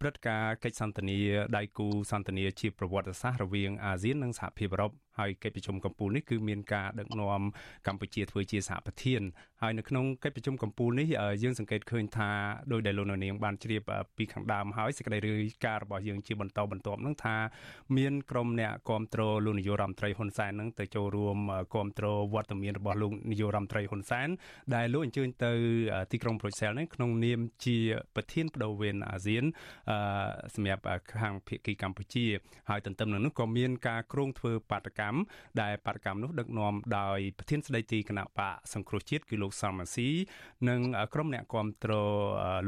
ព្រឹត្តិការណ៍កិច្ចសន្ទនាដៃគូសន្ទនាជាប្រវត្តិសាស្ត្ររវាងអាស៊ាននិងសហភាពអឺរ៉ុប ហើយកិច្ចប្រជុំកំពូលនេះគឺមានការដឹកនាំកម្ពុជាធ្វើជាសហប្រធានហើយនៅក្នុងកិច្ចប្រជុំកំពូលនេះយើងសង្កេតឃើញថាដោយដែលលោកនាងបានជ្រាបពីខាងដើមហើយសេចក្តីរាយការណ៍របស់យើងជាបន្តបន្ទាប់នឹងថាមានក្រុមអ្នកគ្រប់គ្រងលោកនាយករដ្ឋមន្ត្រីហ៊ុនសែននឹងទៅចូលរួមគ្រប់គ្រងវត្តមានរបស់លោកនាយករដ្ឋមន្ត្រីហ៊ុនសែនដែលលោកអញ្ជើញទៅទីក្រុងប្រូសែលនេះក្នុងនាមជាប្រធានបដូវវេនអាស៊ានសម្រាប់ខាងភៀកគីកម្ពុជាហើយទន្ទឹមនឹងនោះក៏មានការគ្រោងធ្វើបាតកម្មដែលបាតកម្មនោះដឹកនាំដោយប្រធានស្ដីទីគណៈបកសង្គ្រោះជាតិគឺលោកសំរាស៊ីនិងក្រុមអ្នកគ្រប់គ្រង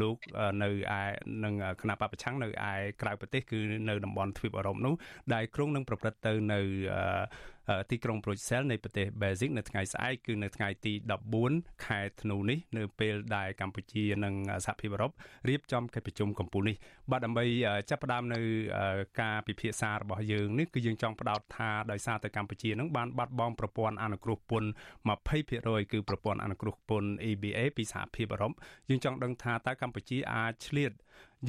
លោកនៅឯនឹងគណៈបកប្រឆាំងនៅឯក្រៅប្រទេសគឺនៅតំបន់ទ្វីបអឺរ៉ុបនោះដែលក្រុងនឹងប្រព្រឹត្តទៅនៅ ទីក្រុងប្រូចសែលនៃប្រទេសបែហ្សិកនៅថ្ងៃស្អែកគឺនៅថ្ងៃទី14ខែធ្នូនេះនៅពេលដែលកម្ពុជានិងសហភាពអឺរ៉ុបរៀបចំកិច្ចប្រជុំកំពូលនេះបាទដើម្បីចាប់ផ្ដើមនៅការពិភាក្សារបស់យើងនេះគឺយើងចង់ផ្ដោតថាដោយសារតែកម្ពុជានឹងបានបាត់បង់ប្រព័ន្ធអនុគ្រោះពន្ធ20%គឺប្រព័ន្ធអនុគ្រោះពន្ធ EBA ពីសហភាពអឺរ៉ុបយើងចង់ដឹងថាតើកម្ពុជាអាចឆ្លៀត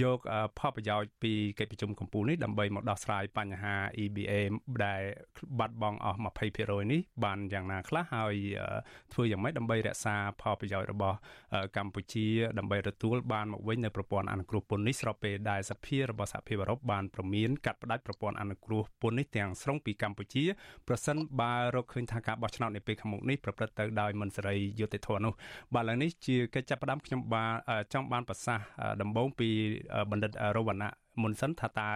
យកផលប្រយោជន៍ពីកិច្ចប្រជុំកំពូលនេះដើម្បីមកដោះស្រាយបញ្ហា EBA ដែលបាត់បង់អស់20%នេះបានយ៉ាងណាខ្លះហើយធ្វើយ៉ាងម៉េចដើម្បីរក្សាផលប្រយោជន៍របស់កម្ពុជា ដើម្បីទទួលបានមកវិញនៅប្រព័ន្ធអនុគ្រោះពន្ធនេះស្របពេលដែលសភារបស់សហភាពអឺរ៉ុបបានប្រមានកាត់ផ្តាច់ប្រព័ន្ធអនុគ្រោះពន្ធនេះទាំងស្រុងពីកម្ពុជាប្រសិនបើរកឃើញថាការបោះឆ្នោតនៅពេលខាងមុខនេះប្រព្រឹត្តទៅដោយមិនសេរីយុត្តិធម៌នោះបាទឡើយនេះជាកិច្ចចាប់ផ្ដើមខ្ញុំបានចង់បានប្រសាសន៍ដំបូងពីបណ្ឌិតរវណ្ណៈមុនសិនថាតើ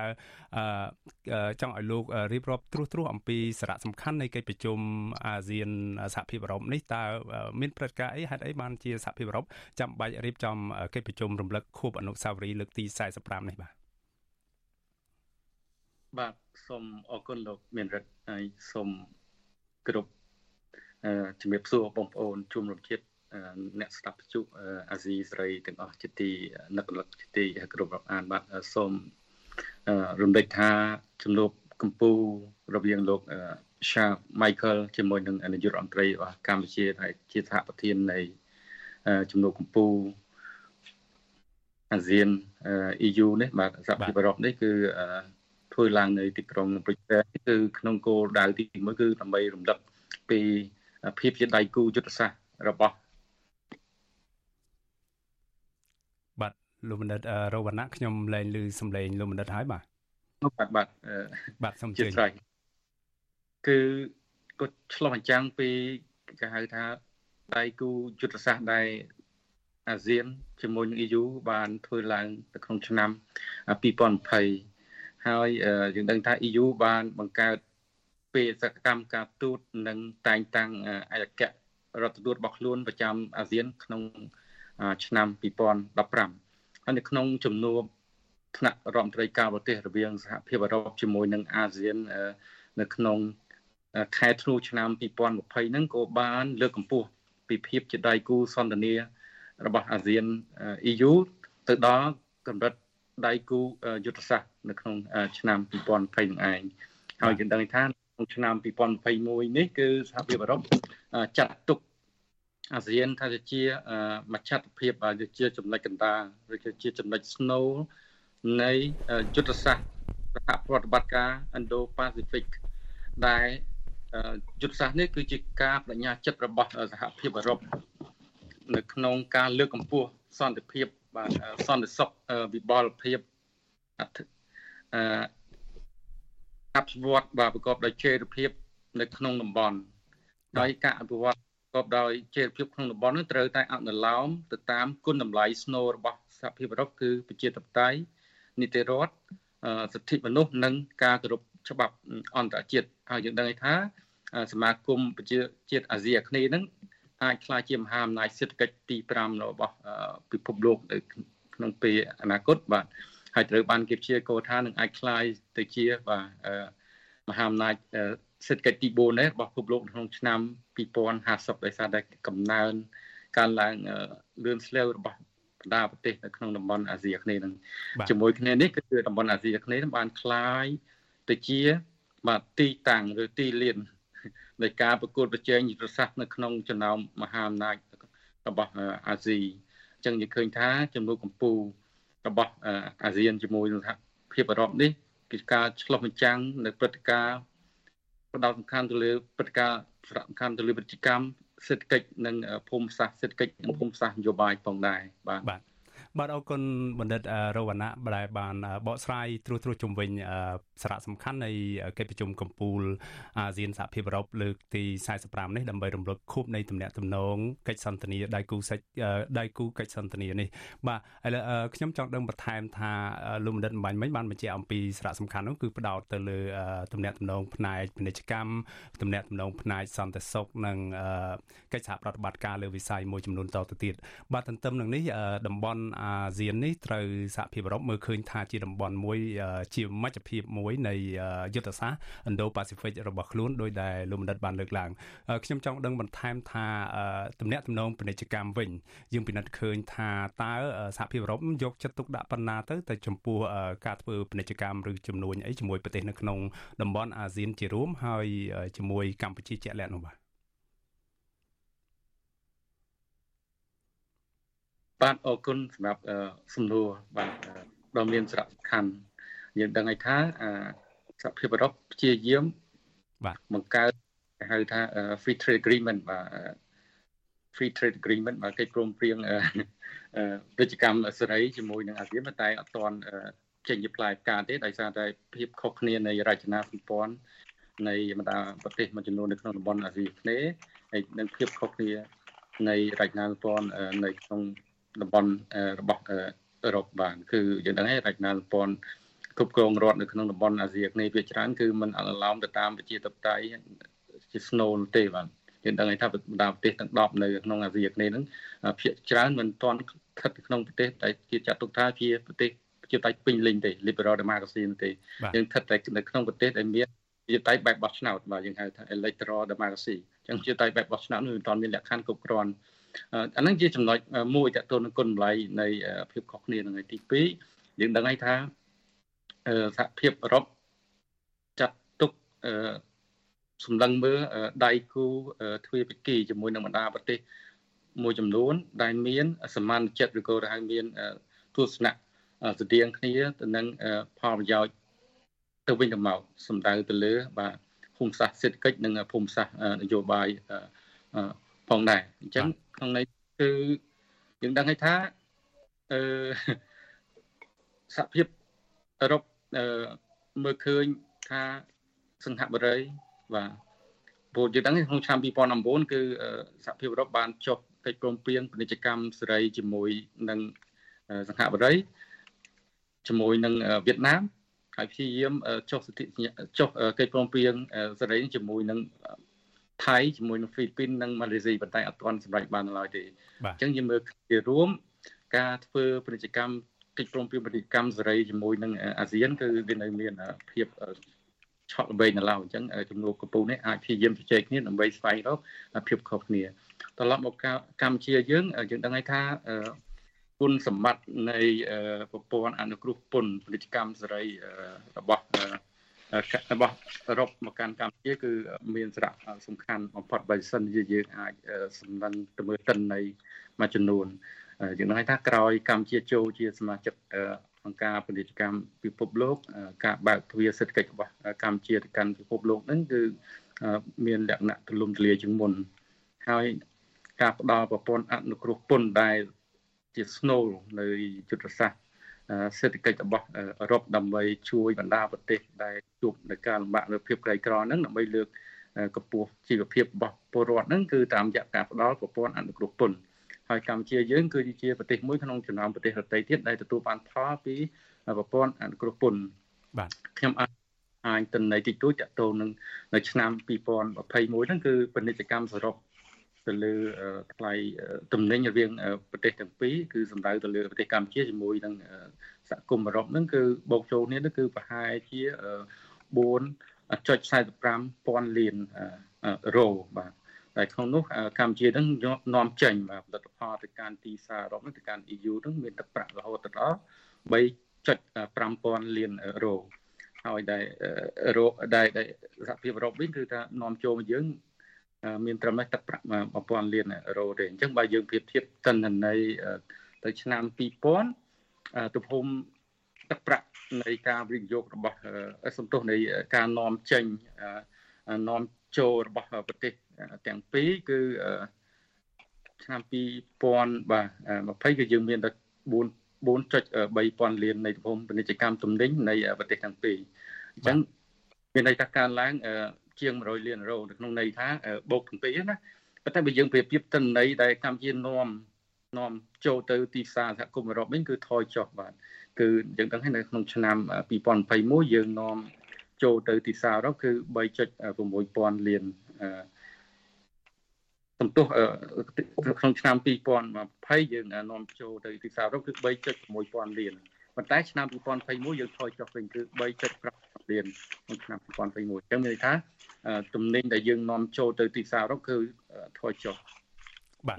ចង់ឲ្យលោករៀបរាប់ត្រួសត្រាសអំពីសារៈសំខាន់នៃកិច្ចប្រជុំអាស៊ានសហភាពអឺរ៉ុបនេះតើមានព្រឹត្តិការណ៍អីហេតុអីបានជាសហភាពអឺរ៉ុបចាំបាច់រៀបចំកិច្ចប្រជុំរំលឹកខួបអនុស្សាវរីយ៍លើកទី45នេះបាទបាទសូមអរគុណលោកមានរិទ្ធហើយសូមគ្រប់ជំរាបសួរបងប្អូនជួមរំជាតិ អ្នកស្ដាប់ជុអាស៊ីសេរីទាំងអស់ជាទីនឹករលឹកជាទីគ្រប់រាប់អានបាទសូមរំលឹកថាជំនួបកម្ពុជារវាងលោក Sha Michael ជាមួយនឹងនាយករដ្ឋមន្ត្រីរបស់កម្ពុជាហើយជាសហប្រធាននៃជំនួបកម្ពុជាអាស៊ាន EU នេះបាទសហភាពអឺរ៉ុបនេះគឺធ្វើឡើងនៅទីក្រុងប្រ៊ុចសែលគឺក្នុងគោលដៅទី1គឺដើម្បីរំលឹកពីភាពជាដៃគូយុទ្ធសាស្ត្ររបស់ លោកបណ្ឌិតរវណ្ណៈខ្ញុំលែងឮសំឡេងលោកបណ្ឌិតហើយបាទបាទបាទបាទសូមជឿគឺគាត់ឆ្លោះបញ្ចាំងពីគេហៅថាដៃគូយុទ្ធសាស្ត្រដែលអាស៊ានជាមួយនឹង EU បានធ្វើឡើងនៅក្នុងឆ្នាំ2020ហើយយើងដឹងថា EU បានបង្កើតពេលសកម្មការទូតនិងតែងតាំងឯកអគ្គរដ្ឋទូតរបស់ខ្លួនប្រចាំអាស៊ានក្នុងឆ្នាំ2015 ហើយនៅក្នុងជំនួបថ្នាក់រដ្ឋមន្ត្រីការបរទេសរវាងសហភាពអឺរ៉ុបជាមួយនឹងអាស៊ាននៅក្នុងខែធ្នូឆ្នាំ2020ហ្នឹងក៏បានលើកកម្ពស់ពីភាពជាដៃគូសន្តិនិករបស់អាស៊ាន EU ទៅដល់កម្រិតដៃគូយុទ្ធសាស្ត្រនៅក្នុងឆ្នាំ2020នឹងឯងហើយយើងដឹងថាក្នុងឆ្នាំ2021នេះគឺសហភាពអឺរ៉ុបចាត់ទុក អាស៊ានថាជាមជ្ឈត្តភាពជាចំណុចកណ្ដាលឬជាចំណុចស្នូលនៃយុទ្ធសាស្ត្រសហប្រតិបត្តិការ Indo-Pacific ដែលយុទ្ធសាស្ត្រនេះគឺជាការបដិញ្ញាចិត្តរបស់សហភាពអឺរ៉ុបនៅក្នុងការលើកកម្ពស់សន្តិភាពបាទសន្តិសុខវិបលភាពអធិអភិវឌ្ឍបាទប្រកបដោយចីរភាព នៅក្នុងតំបន់ដោយការអភិវឌ្ឍ កបដោយជាភាពក្នុងតំបន់នឹងត្រូវតែអនុលោមទៅតាមគុណតម្លៃស្នូលរបស់សហភាពអឺរ៉ុបគឺប្រជាធិបតេយ្យនីតិរដ្ឋសិទ្ធិមនុស្សនិងការគោរពច្បាប់អន្តរជាតិហើយយើងដឹងថាសមាគមប្រជាជាតិអាស៊ីអាគ្នេយ៍នឹងអាចក្លាយជាមហាអំណាចសេដ្ឋកិច្ចទី5របស់ពិភពលោកនៅក្នុងពេលអនាគតបាទហើយត្រូវបានគេព្យាករថានឹងអាចក្លាយទៅជាបាទមហាអំណាច សេដ្ឋកិច្ចទី4នេះរបស់ពិភពលោកក្នុងឆ្នាំ2050ដោយសារតែកំណើនការឡើងលឿនស្លេវរបស់បណ្ដាប្រទេសនៅក្នុងតំបន់អាស៊ីអាគ្នេយ៍នឹងជាមួយគ្នានេះគឺតំបន់អាស៊ីអាគ្នេយ៍នឹងបានคลายទៅជាបាទទីតាំងឬទីលាននៃការប្រកួតប្រជែងយុទ្ធសាស្ត្រនៅក្នុងចំណោមមហាអំណាចរបស់អាស៊ីអញ្ចឹងយើងឃើញថាចំនួនកម្ពុជារបស់អាស៊ានជាមួយសហភាពអឺរ៉ុបនេះគឺការឆ្លុះបញ្ចាំងនៅព្រឹត្តិការណ៍ ផ្ដោតសំខាន់ទៅលើព្រឹត្តិការណ៍សារៈសំខាន់ទៅលើវិជ្ជកម្មសេដ្ឋកិច្ចនិងភូមិសាស្ត្រសេដ្ឋកិច្ចនិងភូមិសាស្ត្រនយោបាយផងដែរបាទបាទ បាទអរគុណបណ្ឌិតរវណ្ណៈដែលបានបកស្រាយត្រួសត្រាសជំវិញសារៈសំខាន់នៃកិច្ចប្រជុំកំពូលអាស៊ានសហភាពអឺរ៉ុបលើកទី45នេះដើម្បីរំលឹកខួបនៃទំនាក់ទំនងកិច្ចសន្ទនាដៃគូសិចដៃគូកិច្ចសន្ទនានេះបាទឥឡូវខ្ញុំចង់ដឹងបន្ថែមថាលោកបណ្ឌិតអំបញ្ញមិញបានបញ្ជាក់អំពីសារៈសំខាន់នោះគឺផ្ដោតទៅលើទំនាក់ទំនងផ្នែកពាណិជ្ជកម្មទំនាក់ទំនងផ្នែកសន្តិសុខនិងកិច្ចសហប្រតិបត្តិការលើវិស័យមួយចំនួនតទៅទៀតបាទទន្ទឹមនឹងនេះតំបន់អាស៊ាននេះត្រូវសហភាពអឺរ៉ុបមើលឃើញថាជាតំបន់មួយជាមជ្ឈភាពមួយនៃយុទ្ធសាស្ត្រ Indo-Pacific របស់ខ្លួនដោយដែលលោកបណ្ឌិតបានលើកឡើងខ្ញុំចង់ដឹងបន្ថែមថាទំនាក់ទំនងពាណិជ្ជកម្មវិញយើងពិនិត្យឃើញថាតើសហភាពអឺរ៉ុបយកចិត្តទុកដាក់ប៉ុណ្ណាទៅទៅចំពោះការធ្វើពាណិជ្ជកម្មឬជំនួញអីជាមួយប្រទេសនៅក្នុងតំបន់អាស៊ានជារួមហើយជាមួយកម្ពុជាជាក់លាក់នោះបាទ បាទអរគុណសម្រាប់សំណួរបាទដ៏មានសារៈសំខាន់យើងដឹងហើយថាសហភាពអឺរ៉ុបព្យាយាមបាទបង្កើតគេហៅថា free trade agreement បាទ free trade agreement បាទកិច្ចព្រមព្រៀងពាណិជ្ជកម្មសេរីជាមួយនឹងអាស៊ានតែអត់ទាន់ចេញជាផ្លែផ្កាទេដោយសារតែភាពខុសគ្នានៃរចនាសម្ព័ន្ធនៃបណ្ដាប្រទេសមួយចំនួននៅក្នុងតំបន់អាស៊ីអាគ្នេយ៍ហើយនិងភាពខុសគ្នានៃរចនាសម្ព័ន្ធនៅក្នុង តំបន់របស់អឺរ៉ុបបានគឺយើងដឹងហើយរចនាសម្ព័ន្ធគ្រប់គ្រងរដ្ឋនៅក្នុងតំបន់អាស៊ីអាគ្នេយ៍ភាគច្រើនគឺมันអនុលោមទៅតាមប្រជាធិបតេយ្យជាស្នូលទេបាទយើងដឹងថាបណ្ដាប្រទេសទាំង10នៅក្នុងអាស៊ីអាគ្នេយ៍ហ្នឹងភាគច្រើនមិនទាន់ស្ថិតក្នុងប្រទេសដែលជាចាត់ទុកថាជាប្រទេសជាតៃពេញលេញទេ liberal democracy ទេយើងស្ថិតតែនៅក្នុងប្រទេសដែលមានជាតៃបែបបោះឆ្នោតបាទយើងហៅថា electoral democracy អញ្ចឹងជាតៃបែបបោះឆ្នោតនោះមិនទាន់មានលក្ខខណ្ឌគ្រប់គ្រាន់ អាហ្នឹងជាចំណុចមួយតទៅនឹងគុណតម្លៃនៃភាពខុសគ្នានឹងទី2យើងដឹងហើយថាសហភាពអឺរ៉ុបចាត់ទុកសម្លឹងមើលដៃគូទ្វេភាគីជាមួយនឹងបណ្ដាប្រទេសមួយចំនួន ដែលមានសមានចិត្តឬក៏ដែលមានទស្សនៈស្តៀងគ្នាទៅនឹងផលប្រយោជន៍ទៅវិញទៅមកសំដៅទៅលើ បាទភូមិសាស្ត្រសេដ្ឋកិច្ចនិងភូមិសាស្ត្រនយោបាយ ផងដែរអញ្ចឹងក្នុងន័យគឺយើងដឹងហើយថាអឺសហភាពអឺរ៉ុបអឺមើលឃើញថាសង្ហបុរីបាទព្រោះយើងដឹងក្នុងឆ្នាំ2009គឺសហភាពអឺរ៉ុបបានចុះកិច្ចព្រមព្រៀងពាណិជ្ជកម្មសេរីជាមួយនឹងសង្ហបុរីជាមួយនឹងវៀតណាមហើយព្យាយាមចុះសិទ្ធិចុះកិច្ចព្រមព្រៀងសេរីជាមួយនឹង ថៃជាមួយនឹងហ្វីលីពីននិងម៉ាឡេស៊ីប៉ុន្តែអត់ទាន់សម្រេចបានឡើយទេអញ្ចឹងយើងមើលជារួមការធ្វើពាណិជ្ជកម្មកិច្ចព្រមព្រៀងពាណិជ្ជកម្មសេរីជាមួយនឹងអាស៊ានគឺវានៅមានភាពឆក់ល្បែងនៅឡើយអញ្ចឹងចំនួនកម្ពុជានេះអាចព្យាយាមជជែកគ្នាដើម្បីស្វែងរកភាពខុសគ្នាត្រឡប់មកកម្ពុជាយើងយើងដឹងហើយថាគុណសម្បត្តិនៃប្រព័ន្ធអនុគ្រោះពន្ធពាណិជ្ជកម្មសេរីរបស់ របស់អឺរ៉ុបមកកាន់កម្ពុជាគឺមានសារៈសំខាន់បំផុតបើសិនជាយើងអាចសម្លឹងទៅមើលតិននៃមួយចំនួនយើងនឹងថាក្រោយកម្ពុជាចូលជាសមាជិកអង្គការពាណិជ្ជកម្មពិភពលោកការបើកទ្វារសេដ្ឋកិច្ចរបស់កម្ពុជាទៅកាន់ពិភពលោកហ្នឹងគឺមានលក្ខណៈទូលំទូលាយជាងមុនហើយការផ្ដល់ប្រព័ន្ធអនុគ្រោះពន្ធដែលជាស្នូលនៅយុទ្ធសាស្ត្រ សេដ្ឋកិច្ចរបស់អឺរ៉ុបដើម្បីជួយបណ្ដាប្រទេសដែលជួបនឹងការលំបាកលើភាពក្រីក្រហ្នឹងដើម្បីលើកកម្ពស់ជីវភាពរបស់ពលរដ្ឋហ្នឹងគឺតាមរយៈការផ្ដល់ប្រព័ន្ធអនុគ្រោះពន្ធហើយកម្ពុជាយើងគឺជាប្រទេសមួយក្នុងចំណោមប្រទេសដទៃទៀតដែលទទួលបានផលពីប្រព័ន្ធអនុគ្រោះពន្ធបាទខ្ញុំអាចអាចទិន្នន័យតិចតួចតទៅនឹងនៅឆ្នាំ2021ហ្នឹងគឺពាណិជ្ជកម្មសរុប ទៅលើថ្លៃទំនិញរវាងប្រទេសទាំងពីរគឺសំដៅទៅលើប្រទេសកម្ពុជាជាមួយនឹងសហគមន៍អឺរ៉ុបហ្នឹងគឺបូកចូលគ្នាហ្នឹងគឺប្រហែលជា4.45ពាន់លានអឺរ៉ូបាទតែក្នុងនោះកម្ពុជានឹងនាំចេញបាទផលិតផលទៅកាន់ទីផ្សារអឺរ៉ុបទៅកាន់ EU នឹងមានទឹកប្រាក់រហូតដល់3.5000លានអឺរ៉ូហើយដែលអឺរ៉ូដែលសហភាពអឺរ៉ុបវិញគឺថានាំចូលមកយើង មានត្រឹមតែទឹកប្រាក់1000លានអឺរ៉ូទេអញ្ចឹងបើយើងប្រៀបធៀបតិន្នន័យទៅឆ្នាំ2000ទំហំទឹកប្រាក់នៃការវិនិយោគរបស់សំទោសនៃការនាំចេញនាំចូលរបស់ប្រទេសទាំងពីរគឺឆ្នាំ2000បាទ20គឺយើងមានតែ4 4.3000លាននៃទំហំពាណិជ្ជកម្មទំនិញនៃប្រទេសទាំងពីរអញ្ចឹងមានន័យថាកើនឡើង ជាង100លានអឺរ៉ូនៅក្នុងន័យថាបូកទាំងពីរណាប៉ុន្តែបើយើងប្រៀបធៀបទិន្នន័យដែលកម្ពុជានាំនាំចូលទៅទីផ្សារសហគមន៍អឺរ៉ុបវិញគឺថយចុះបាទគឺយើងដឹងហើយនៅក្នុងឆ្នាំ2021យើងនាំចូលទៅទីផ្សារអឺរ៉ុបគឺ3.6000លានសំទុះក្នុងឆ្នាំ2020យើងនាំចូលទៅទីផ្សារអឺរ៉ុបគឺ3.6000លានប៉ុន្តែឆ្នាំ2021យើងថយចុះវិញគឺ3.5លានក្នុងឆ្នាំ2021អញ្ចឹងមានន័យថា ទំនិញដែលយើងនាំចូលទៅទីផ្សារអឺរ៉ុបគឺថយចុះ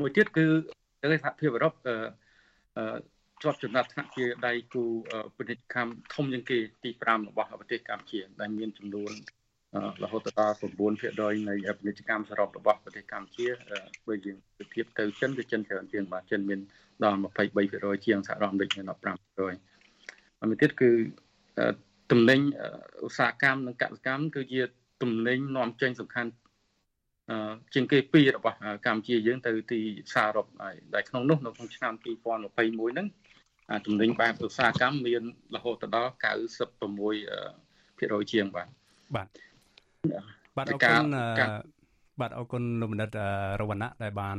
មួយទៀតគឺទៅសហភាពអឺរ៉ុបជាប់ចំណាត់ថ្នាក់ជាដៃគូពាណិជ្ជកម្មធំជាងគេទី5របស់ប្រទេសកម្ពុជា ដែលមានចំនួនរហូតដល់9%នៃពាណិជ្ជកម្មសរុបរបស់ប្រទេសកម្ពុជាបើយើងប្រៀបធៀបទៅចិនគឺចិនច្រើនជាងបាទចិនមានដល់23%ជាងសហរដ្ឋអាមេរិកមាន15%មួយទៀតគឺទំនិញឧស្សាហកម្មនិងកសិកម្មគឺជា ទំនិញនាំចេញសំខាន់ជាងគេពីររបស់កម្ពុជាយើងទៅទីផ្សារអឺរ៉ុបហើយដែលក្នុងនោះនៅក្នុងឆ្នាំ2021ហ្នឹងទំនិញបែបឧស្សាហកម្មមានរហូតដល់96%ជាងបាទបាទបាទអរគុណ បាទអរគុណលោកបណ្ឌិតរវណ្ណៈដែលបាន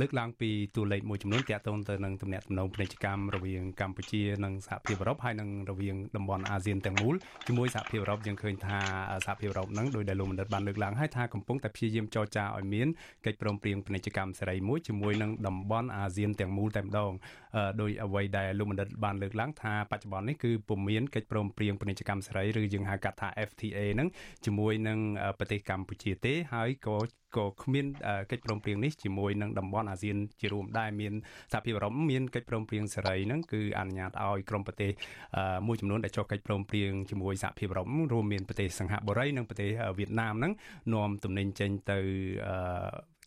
លើកឡើងពីតួលេខមួយចំនួនទាក់ទងទៅនឹងទំនាក់ទំនងពាណិជ្ជកម្មរវាងកម្ពុជានិងសហភាពអឺរ៉ុបហើយនិងរវាងតំបន់អាស៊ានទាំងមូលជាមួយសហភាពអឺរ៉ុបយើងឃើញថាសហភាពអឺរ៉ុបនឹងដោយដែលលោកបណ្ឌិតបានលើកឡើងហើយថាកំពុងតែព្យាយាមចរចាឲ្យមានកិច្ចព្រមព្រៀងពាណិជ្ជកម្មសេរីមួយជាមួយនឹងតំបន់អាស៊ានទាំងមូលតែម្ដងដោយអ្វីដែលលោកបណ្ឌិតបានលើកឡើងថាបច្ចុប្បន្ននេះគឺពុំមានកិច្ចព្រមព្រៀងពាណិជ្ជកម្មសេរីឬយើងហៅកាត់ថា FTA ហ្នឹងជាមួយនឹងប្រទេសកម្ពុជាទេហើយក៏ក៏គ្មានកិច្ចព្រមព្រៀងនេះជាមួយនឹងតំបន់អាស៊ានជារួមដែរមានសហភាពអឺរ៉ុបមានកិច្ចព្រមព្រៀងសេរីហ្នឹងគឺអនុញ្ញាតឲ្យក្រុមប្រទេសមួយចំនួនដែលចុះកិច្ចព្រមព្រៀងជាមួយសហភាពអឺរ៉ុបរួមមានប្រទេសសិង្ហបុរីនិងប្រទេសវៀតណាមហ្នឹងនាំទំនិញចេញទៅ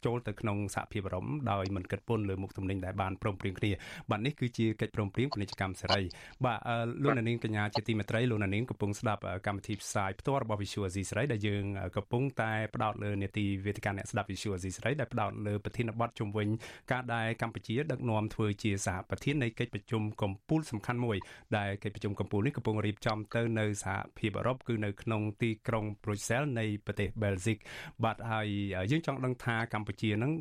ចូលទៅក្នុងសហភាពអឺរ៉ុបដោយមិនគិតពន្ធលើមុខទំនិញដែលបានព្រមព្រៀងគ្នាបាទនេះគឺជាកិច្ចព្រមព្រៀងពាណិជ្ជកម្មសេរីបាទលោកនាងកញ្ញាជាទីមេត្រីលោកនាងកំពុងស្ដាប់កម្មវិធីផ្សាយផ្ទាល់របស់ Visual Asia សេរីដែលយើងកំពុងតែផ្ដោតលើនេតិវេទិកាអ្នកស្ដាប់ Visual Asia សេរីដែលផ្ដោតលើប្រធានបទជំវិញការដែលកម្ពុជាដឹកនាំធ្វើជាសហប្រធាននៃកិច្ចប្រជុំកំពូលសំខាន់មួយដែលកិច្ចប្រជុំកំពូលនេះកំពុងរៀបចំទៅនៅសហភាពអឺរ៉ុបគឺនៅក្នុងទីក្រុង Brussels នៃប្រទេស Belgium បាទហើយយើងចង់ដឹងថាកម្ពុជានឹង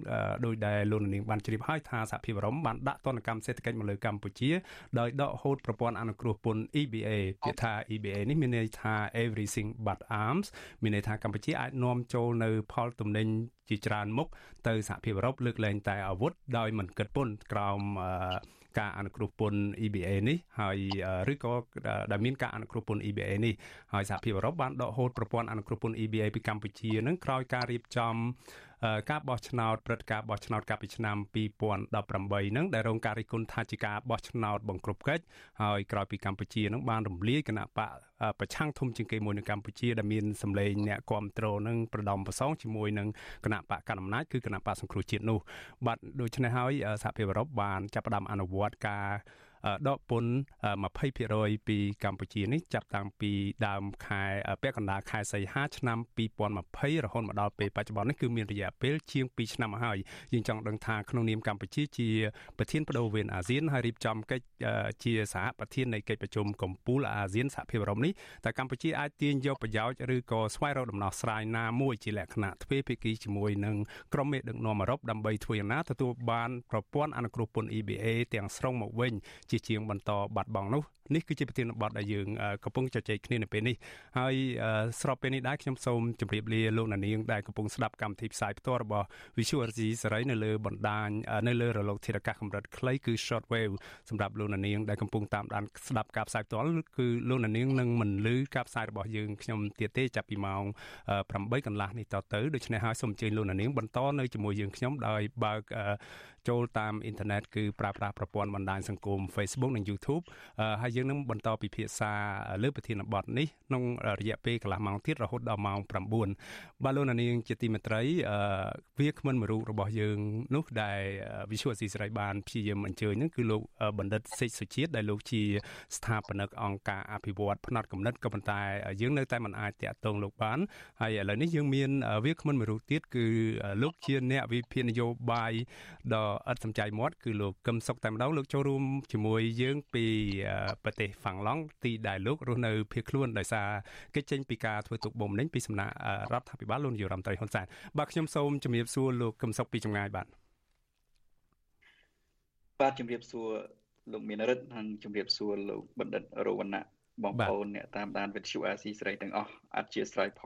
ដោយដែលលោកនាងបានជ្រាបហើយថាសហភាពអឺរ៉ុបបានដាក់ទណ្ឌកម្មសេដ្ឋកិច្ចមកលើកម្ពុជាដោយដកហូតប្រព័ន្ធអនុគ្រោះពន្ធ EBA ពាក្យថា EBA នេះមានន័យថា everything but arms មានន័យថាកម្ពុជាអាចនាំចូលនៅផលទំនិញជាច្រើនមុខទៅសហភាពអឺរ៉ុបលើកលែងតែអាវុធដោយមិនគិតពន្ធក្រោមការអនុគ្រោះពន្ធ EBA នេះហើយឬក៏ដែលមានការអនុគ្រោះពន្ធ EBA នេះហើយសហភាពអឺរ៉ុបបានដកហូតប្រព័ន្ធអនុគ្រោះពន្ធ EBA ពីកម្ពុជានឹងក្រោយការរៀបចំ ការបោះឆ្នោតព្រឹត្តិការណ៍បោះឆ្នោតកាលពីឆ្នាំ2018នឹងដែលរងការរិះគន់ថាជាការបោះឆ្នោតបង្ក្រប់កិច្ចហើយក្រោយពីកម្ពុជានឹងបានរំលាយគណៈបកប្រឆាំងធំជាងគេមួយនៅកម្ពុជាដែលមានសម្លេងអ្នកគ្រប់គ្រងនឹងប្រដំប្រសងជាមួយនឹងគណៈបកកណ្ដាលអំណាចគឺគណៈបកសង្គ្រោះជាតិនោះបាទដូច្នេះហើយសហភាពអឺរ៉ុបបានចាប់ផ្ដើមអនុវត្តការ ដកពន្ធ20%ពីកម្ពុជានេះចាប់តាំងពីដើមខែពាក់កណ្ដាលខែសីហាឆ្នាំ2020រហូតមកដល់ពេលបច្ចុប្បន្ននេះគឺមានរយៈពេលជាង2ឆ្នាំហើយយើងចង់ដឹងថាក្នុងនាមកម្ពុជាជាប្រធានបដូវវេនអាស៊ានហើយរៀបចំកិច្ចជាសហប្រធាននៃកិច្ចប្រជុំកំពូលអាស៊ានសហភាពអឺរ៉ុបនេះតើកម្ពុជាអាចទាញយកប្រយោជន៍ឬក៏ស្វែងរកដំណោះស្រាយណាមួយជាលក្ខណៈទ្វេភាគីជាមួយនឹងក្រុមមេដឹកនាំអឺរ៉ុបដើម្បីធ្វើយ៉ាងណាទទួលបានប្រព័ន្ធអនុគ្រោះពន្ធ EBA ទាំងស្រុងមកវិញជាជាងបន្តបាត់បង់នោះ នេះគឺជាប្រធានបទដែលយើងកំពុងជជែកគ្នានៅពេលនេះហើយស្របពេលនេះដែរខ្ញុំសូមជម្រាបលាលោកនាងដែលកំពុងស្ដាប់កម្មវិធីផ្សាយផ្ទាល់របស់ Visual Asia សេរីនៅលើបណ្ដាញនៅលើរលកធាតុអាកាសកម្រិតខ្លីគឺ Shortwave សម្រាប់លោកនាងដែលកំពុងតាមដានស្ដាប់ការផ្សាយផ្ទាល់គឺលោកនាងនឹងមិនលឺការផ្សាយរបស់យើងខ្ញុំទៀតទេចាប់ពីម៉ោង8កន្លះនេះតទៅដូច្នេះហើយសូមអញ្ជើញលោកនាងបន្តនៅជាមួយយើងខ្ញុំដោយបើកចូលតាមអ៊ីនធឺណិតគឺប្រើប្រាស់ប្រព័ន្ធបណ្ដាញសង្គម Facebook និង YouTube ហើយយើងនឹងបន្តពិភាក្សាលើប្រធានបទនេះក្នុងរយៈពេលកន្លះម៉ោងទៀតរហូតដល់ម៉ោង9បាទលោកនាងជាទីមេត្រីវាគ្មិនមួយរូបរបស់យើងនោះដែល Visual ស៊ីសេរីបានព្យាយាមអញ្ជើញនឹងគឺលោកបណ្ឌិតសេចសុជាតិដែលលោកជាស្ថាបនិកអង្គការអភិវឌ្ឍផ្នែកកំណត់ក៏ប៉ុន្តែយើងនៅតែមិនអាចតាក់ទងលោកបានហើយឥឡូវនេះយើងមានវាគ្មិនមួយរូបទៀតគឺលោកជាអ្នកវិភាគនយោបាយដ៏ឥតសំចៃមាត់គឺលោកកឹមសុខតែម្ដងលោកចូលរួមជាមួយយើងពីប្រទេសហ្វាំងឡង់ទីដែលលោករស់នៅភៀសខ្លួនដោយសារកិច្ចចេញពីការធ្វើទុកបុកម្នេញពីសំណាក់រដ្ឋាភិបាលលោកនាយរដ្ឋមន្ត្រីហ៊ុនសែនបាទខ្ញុំសូមជម្រាបសួរលោកកឹមសុខពីចម្ងាយបាទបាទជម្រាបសួរលោកមានរិទ្ធនិងជម្រាបសួរលោកបណ្ឌិតរវណ្ណៈបងប្អូនអ្នកតាមដានវិទ្យុអាស៊ីសេរីទាំងអស់អធិស្ឋាន